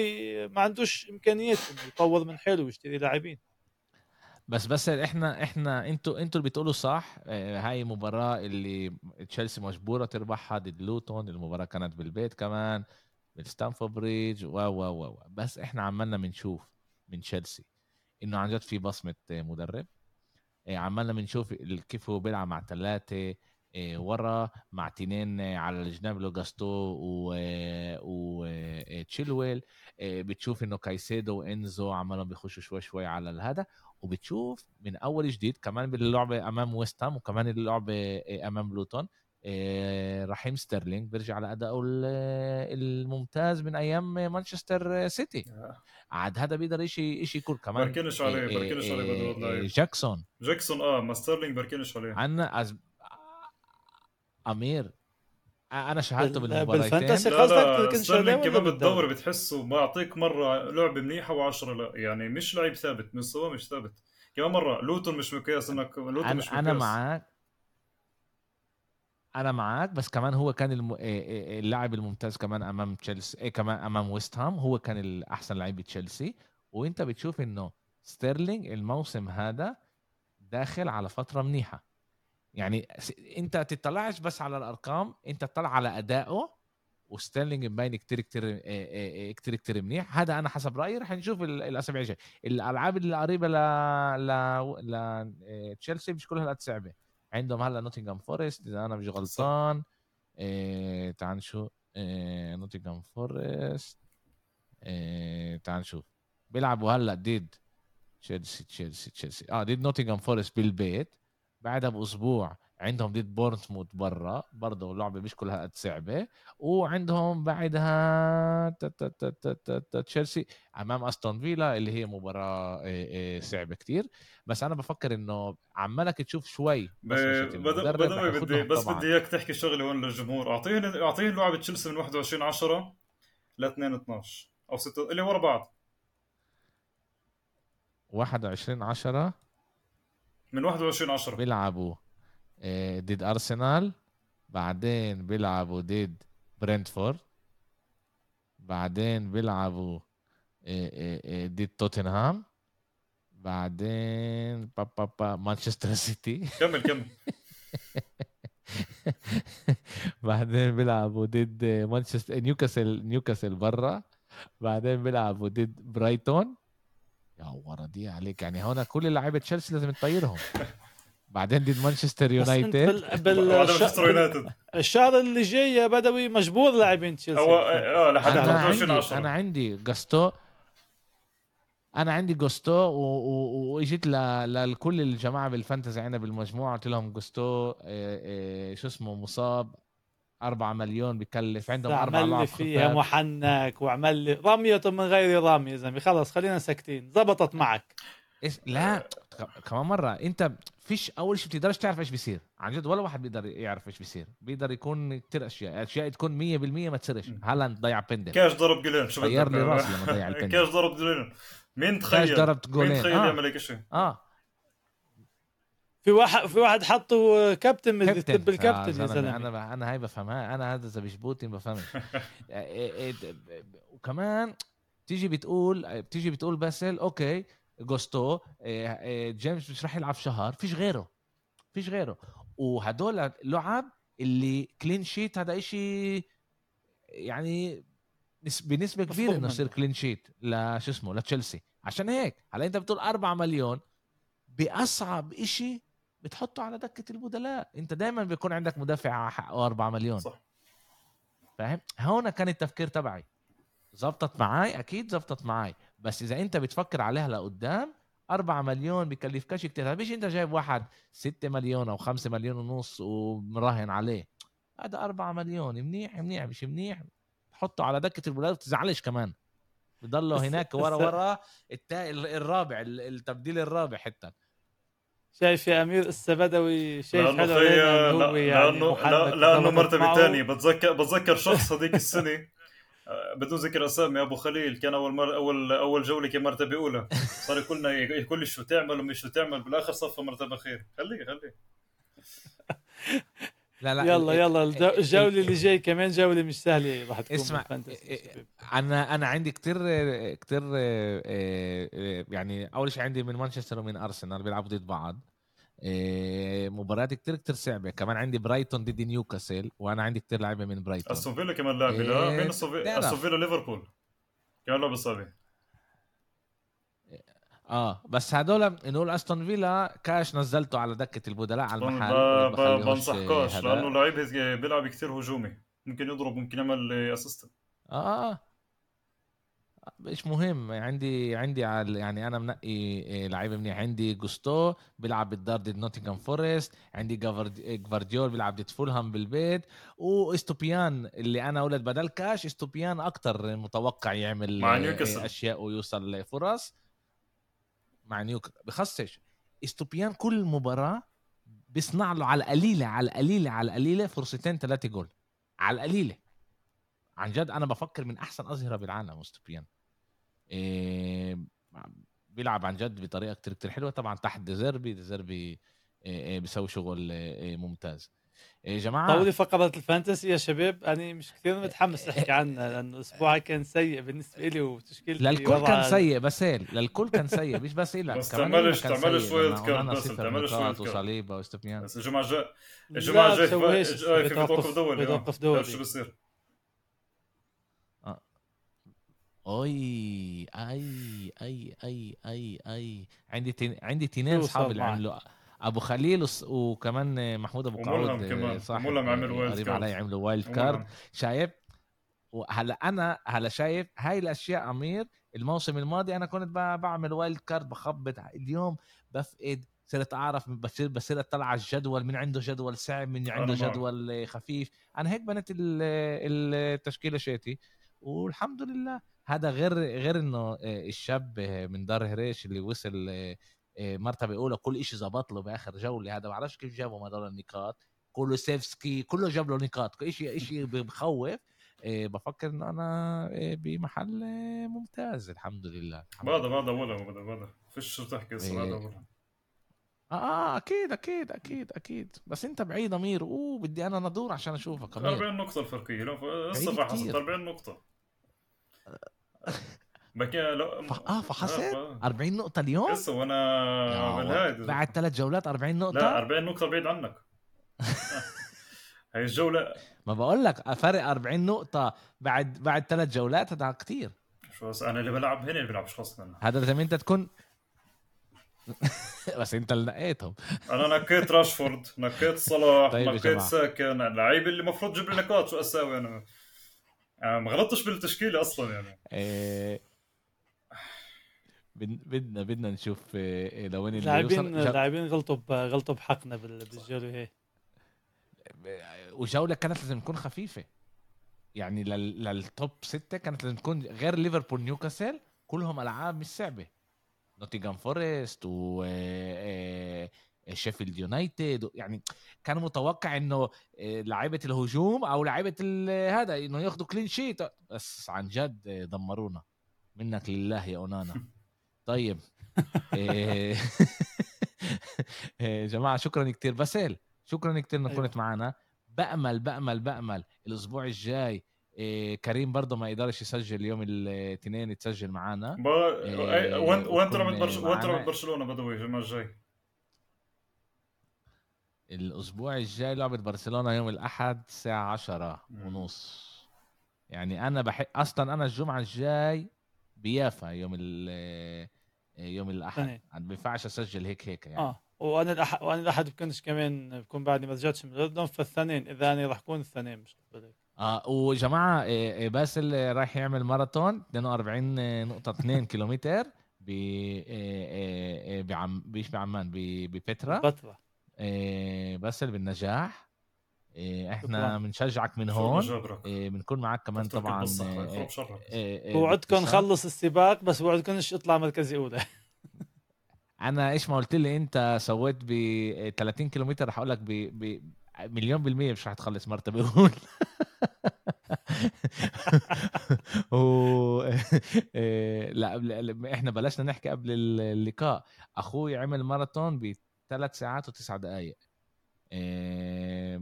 ما عندوش إمكانيات إنه يطور من حاله ويشتري لاعبين. بس بس إحنا إحنا أنتوا أنتوا اللي بتقولوا صح. آه، هاي مباراة اللي تشيلسي مجبورة تربحها ضد لوتون المباراة كانت بالبيت كمان بالستامفورد بريدج و و و بس إحنا عمالنا بنشوف من تشيلسي إنه عن جد في بصمة مدرب. آه، عمالنا بنشوف كيف هو بيلعب مع ثلاثة ورا مع تنين على الجناب لو جوستو و وتشيلويل بتشوف إنه كايسيدو وإنزو عمالهم بيخشوا شوي شوي على الهذا وبتشوف من أول جديد كمان باللعبه أمام ويست هام وكمان اللعبه آه، أمام لوتون آه، رحيم ستيرلينج بيرجع لادائه الممتاز من أيام مانشستر سيتي. آه. عاد هذا بيقدر شيء شيء يكون كمان. بركنش عليه بركنش عليه جاكسون. جاكسون آه ما ستيرلينج بركنش عليه أز... أمير. أنا شاهدته بالمباراتين بال fantasy قصدك ستيرلينج كمان بالدوري؟ بتحسه بعطيك مرة لعبه منيحة و10 لا يعني مش لعيب ثابت مستواه مش ثابت. كمان مرة لوتون مش مقياس انك لوتون أنا مش مقياس. أنا معك أنا معك بس كمان هو كان الم... اللاعب الممتاز كمان أمام تشيلسي إيه كمان أمام ويست هام هو كان الأحسن لاعب تشيلسي. وأنت بتشوف إنه ستيرلينج الموسم هذا داخل على فترة منيحة. يعني انت تطلعش بس على الأرقام انت تطلع على أدائه وستيرلينج مبين كتير كتير كتير كتير منيح. هذا أنا حسب رأيي رح نشوف الأسابيع الجاية. الألعاب القريبه ل ل لتشيلسي مش كلها صعبة. عندهم هلأ نوتنغهام فورست إذا أنا مش غلطان. إيه تعال نشوف. إيه نوتنغهام فورست. إيه تعال نشوف. بيلعبوا هلأ ضد تشيلسي تشيلسي تشيلسي. آه ضد نوتنغهام فورست بالبيت. بعدها بأسبوع عندهم ضد بورنموث برا برضه لعبه مش كلها قد صعبة. وعندهم بعدها تشيلسي أمام أستون فيلا اللي هي مباراة إيه، إيه، صعبة كتير. بس أنا بفكر إنه عمالك تشوف شوي بس بدوي بدي بس. بدي إياك تحكي شغلة هون للجمهور. اعطيني أعطيني لعبة تشيلسي من 21 10 ل 2 12 أو 6 اللي ورا بعض. 21 10 من 21 10 بيلعبوا آه، ضد أرسنال بعدين بيلعبوا ضد برنتفورد بعدين بيلعبوا آه، آه، ضد توتنهام بعدين با با با مانشستر سيتي. كمل كمل. بعدين بيلعبوا ضد مانشستر نيوكاسل نيوكاسل برا بعدين بيلعبوا ضد برايتون. يا ورا دي عليك. يعني هون كل لعيبة تشيلسي لازم تطيرهم. بعدين ضد مانشستر يونايتد. بال... بعد بال... مانشستر يونايتد. الشهر اللي جاي يا بدوي مجبور لاعبين تشيلسي. هو آه لحد أنا 21 عندي 10 أنا عندي جاستو. أنا عندي جوستو و- و- وإجيت ل- لكل الجماعة بال fantasy عندنا بالمجموعة. قلت لهم جوستو آه، آه، شو اسمه مصاب. 4 مليون بكلف عندهم أربع عمل لي فيها محنك وعمل لي رمية من غير رامي يا زلمة. خلص خلينا ساكتين. زبطت معك. إيش؟ لا كمان مرة. أنت فيش أول شيء بتقدرش تعرف إيش بيصير. عن جد ولا واحد بيقدر يعرف إيش بيصير. بيقدر يكون كتير أشياء. أشياء تكون 100% ما تصيرش. هالاند ضيع بندل. كاش ضرب جولين. شو بدك؟ لي راسي لما ضيع البندل. كاش ضرب جولين. مين تخيل؟ كاش ضربت مين جولين. تخيل آه. يعمل هيك شيء؟ آه. في واحد في واحد حطه كابتن تب الكابتن يا زلمه أنا أنا هاي بفهمها أنا هذا إذا بشبوتي بفهمش إيه إيه وكمان تيجي بتقول بتيجي بتقول باسل أوكي جوستو إيه إيه جيمس مش راح يلعب شهر فيش غيره فيش غيره. وهدول لعب اللي كلين شيت هذا إشي يعني نس- بنسبة كبيرة إنه يصير منه. كلين شيت لشو اسمه لتشيلسي عشان هيك هلا إنت بتقول 4 مليون بأصعب إشي بتحطه على دكة البدلاء. انت دائما بيكون عندك مدافع حقه 4 مليون. صح. فاهم؟ هون كان التفكير تبعي. زبطت معاي؟ أكيد زبطت معاي. بس إذا أنت بتفكر عليها لقدام 4 مليون بكلفكش كتير. مش أنت جايب واحد 6 مليون أو 5 مليون ونص ومراهن عليه؟ هذا 4 مليون. منيح منيح مش منيح؟ حطه على دكة البلاد وتزعلش كمان. بضله هناك ورا ورا. الرابع التبديل الرابع حتى. شايف يا أمير السبدوي شايف لأنه حلو خي علينا إنه لا- هو يعني لأنه لأنه وزبطت مرتبه. ثانية بتذكر بتذكر شخص هذيك السنة؟ آه، بدون ذكر أسامي أبو خليل. كان أول مر اول أول جولة كان مرتبه أولى. صار يقول لنا يقول لي شو تعمل ومش شو تعمل. بالآخر صفى مرتبة خير. خليه خليه. لا لا يلا ال- يلا ال- الجو- ال- الجولة اللي جاي كمان جولة مش سهلة راح تكون اسمع، بالفانتسي إيه- شباب. أنا أنا عندي كتير كتير يعني أول شيء عندي من مانشستر ومن أرسنال بيلعبوا ضد بعض. إيه، مباريات كتير كتير صعبة. كمان عندي برايتون ضد نيوكاسل وأنا عندي كتير لعيبة من برايتون. أستون فيلا كمان لعبه لا إيه، مين أستون فيلا؟ بتعرف. أستون فيلا ليفربول. كان لعبة صعبة. آه بس هدول نقول أستون فيلا كاش نزلته على دكة البدلاء على المحل ب- بخليهوش بنصحكوش. لأنه لعيب بيلعب كثير هجومي. ممكن يضرب ممكن يعمل assist آه. آه مش مهم. عندي عندي على يعني أنا منقي إيه، لعيبه منيح. عندي جوستو بيلعب بالدار ضد نوتنغهام فورست. عندي جفارديول بيلعب ضد فولهام بالبيت. وإستوبيان اللي أنا ولد بدل كاش إستوبيان أكتر متوقع يعمل مع نيوكاسل. أشياء ويوصل لفرص. مع نيوك بخصش استوبيان كل مباراة بيصنع له على القليله على القليله على القليله فرصتين ثلاثة جول. على القليله عن جد أنا بفكر من أحسن أظهرة بالعالم استوبيان إيه بيلعب عن جد بطريقة كتير كتير حلوة. طبعا تحت ديزيربي ديزيربي إيه إيه بيسوي شغل إيه ممتاز. يا جماعة طولي فقرة الفانتسي يا شباب أنا مش كثير متحمس أحكي عنها لأنه أسبوعي كان سيء بالنسبة لي وتشكيلتي للكل كان سيء بس هيل للكل كان سيء مش بس إلك بس تعملش- تعملش وايلد لما كارد بس، تعملش وايلد كارد. وصليبه وإستوبيان بس الجمعه الجاي الجمعه الجاي. في آه، توقف دولي آه. بتوقف بتعرف دولي. شو بصير اي أي أي أي أي أي عندي تين عندي تنين شو اصحاب صار اللي؟ عملوا أبو خليل وكمان محمود أبو قعود كمان. صاحب وملهم عمل وايلد قريب كارد. علي عملوا وايلد كارد شايف وهلا أنا هلا شايف هاي الأشياء أمير الموسم الماضي أنا كنت بعمل wild card بخبط اليوم بفقد صرت أعرف بصير بصير أطلع على الجدول من عنده جدول صعب من عنده. جدول خفيف أنا هيك بنيت ال- التشكيلة شيتي والحمد لله هذا غير غير إنه آه، الشاب آه، من دار هريش اللي وصل آه، آه، مرتبة أولى كل شيء زبط له بآخر جولة. هذا ما بعرفش كيف جابوا هذول النقاط. كله سيفسكي كله جاب له نقاط. كل شيء شيء بخوف. آه، بفكر إنه أنا آه، بمحل آه، ممتاز الحمد لله. الحمد بعد بعد ولا بعد بعد فيش شو تحكي بعد إيه. ولا آه أكيد أكيد أكيد أكيد. بس أنت بعيد أمير. أوه بدي أنا ندور عشان أشوفك أمير. 40 نقطة الفرقية. لو كتير. 40 نقطة. بكي لو ف... آه فحصت آه، 40 نقطة اليوم؟ هسه وأنا. بعد ثلاث جولات 40 نقطة؟ لا 40 نقطة بعيد عنك. هاي الجولة. ما بقول لك فرق 40 نقطة بعد بعد ثلاث جولات هذا كتير. شو أنا اللي بلعب هنا اللي بلعبش خاصة هذا لازم أنت تكون بس أنت اللي نقيتهم. أنا نكيت راشفورد نكيت صلاح طيب جماعة. ساكن اللعيب اللي المفروض تجيب لي نقاط شو أساوي أنا ما غلطتش بالتشكيلة أصلا يعني. إيه، بدنا بدنا نشوف إيه، لو وين اللي اللاعبين اللاعبين غلطوا غلطوا بحقنا بال- بالجولة هي. وجوله كانت لازم تكون خفيفة. يعني لل... لل top ستة كانت لازم تكون غير ليفربول نيوكاسل كلهم ألعاب مش صعبة. نوتيغام فورست و آه، آه، شيفيلد يونايتد. يعني كان متوقع إنه آه، لعيبة الهجوم أو لعيبة هذا إنه ياخذوا clean sheet بس عن جد آه، دمرونا. منك لله يا أونانا. طيب آه، آه، جماعة شكرا كتير باسل شكرا كتير إنك أيوة. كنت معنا بأمل بأمل بأمل الأسبوع الجاي إيه كريم برضه ما يقدرش يسجل يوم الاثنين يتسجل معنا ب... إيه، وانت وانت ويكون لعبت برش... وانت معنا. لعبت برشلونه بدوي الجمعه الجاي الأسبوع الجاي لعبة برشلونة يوم الأحد الساعة عشرة مم. ونص يعني أنا بحب أصلا أنا الجمعة الجاي بيافا يوم ال يوم الأحد. اثنين. ما بينفعش أسجل هيك هيك يعني. آه. وأنا الأح... وأنا الأحد بكونش كمان بكون بعدني ما رجعتش من الاردن فالاثنين إذا أنا راح أكون الاثنين مش قبل آه. وجماعة إيه، إيه، باسل رايح يعمل ماراثون 42 نقطة 2 كيلومتر ب إيه، بعم بيش بعمان ببترا. فتره إيه، باسل بالنجاح. إيه، إحنا. بنشجعك من هون إيه، بنكون معك كمان طبعا بالصحة، إيه، يخرب شرك. إيه، إيه،. نخلص السباق بس وعدكمش اطلع مركزي أولى أنا إيش ما قلت لي أنت سويت ب 30 كيلومتر رح أقول لك ب ب مليون بالمية مش رح تخلص مرتبة أولى و... إيه، لا إحنا بلشنا نحكي قبل اللقاء أخوي عمل ماراثون بثلاث ساعات وتسع دقائق إيه،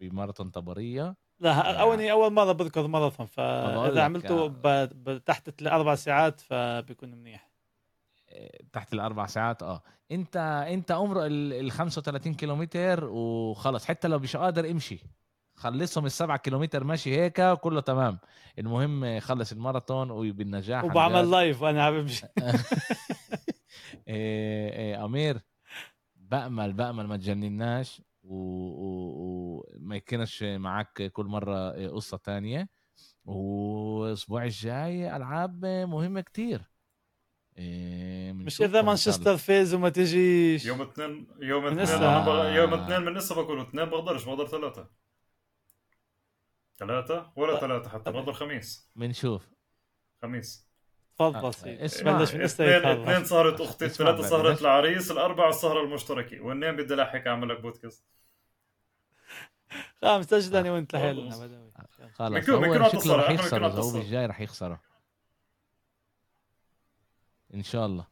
بماراثون طبرية. لا اولي أول مرة بذكر ماراثون فاذا عملته. ب... تحت الأربع ساعات فبيكون منيح. إيه، تحت الأربع ساعات آه. أنت أنت امرق ال ال 35 كيلومتر وخلص. حتى لو مش قادر امشي. خلصهم السبعة كيلومتر ماشي هيك كله تمام. المهم خلص الماراثون وبالنجاح وبعمل. لايف وأنا عم بمشي. إيه إيه أمير بأمل بأمل ما تجنناش. وما و... وما يكونش معك كل مرة قصة تانية. والأسبوع الجاي ألعاب مهمة كتير. إيه مش اذا. مانشستر فاز وما تجيش؟ يوم اثنين يوم اثنين بق... يوم اثنين من لسه بقول اثنين بقدرش بقدر ثلاثة. ثلاثة؟ ولا. ثلاثة حتى بقدر خميس. بنشوف خميس. تفضل آه، سيدي. اسمع، بلش من اثنين سهرة أختي سهرة بلاش- العريس الأربعة السهرة المشتركة والنين بدي لاحق أعمل لك بودكاست. خلاص سجل أنا وانت. لحالنا بدوي خلاص هو شكله رح اتصال، يخسر هو. بالجاي رح يخسره. إن شاء الله.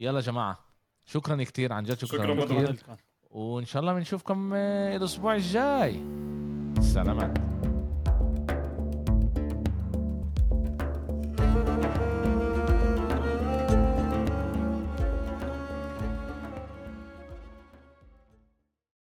يلا جماعة شكرا كتير عن جد شكرا, شكراً. كتير. وإن شاء الله بنشوفكم آه، الأسبوع الجاي. سلامات.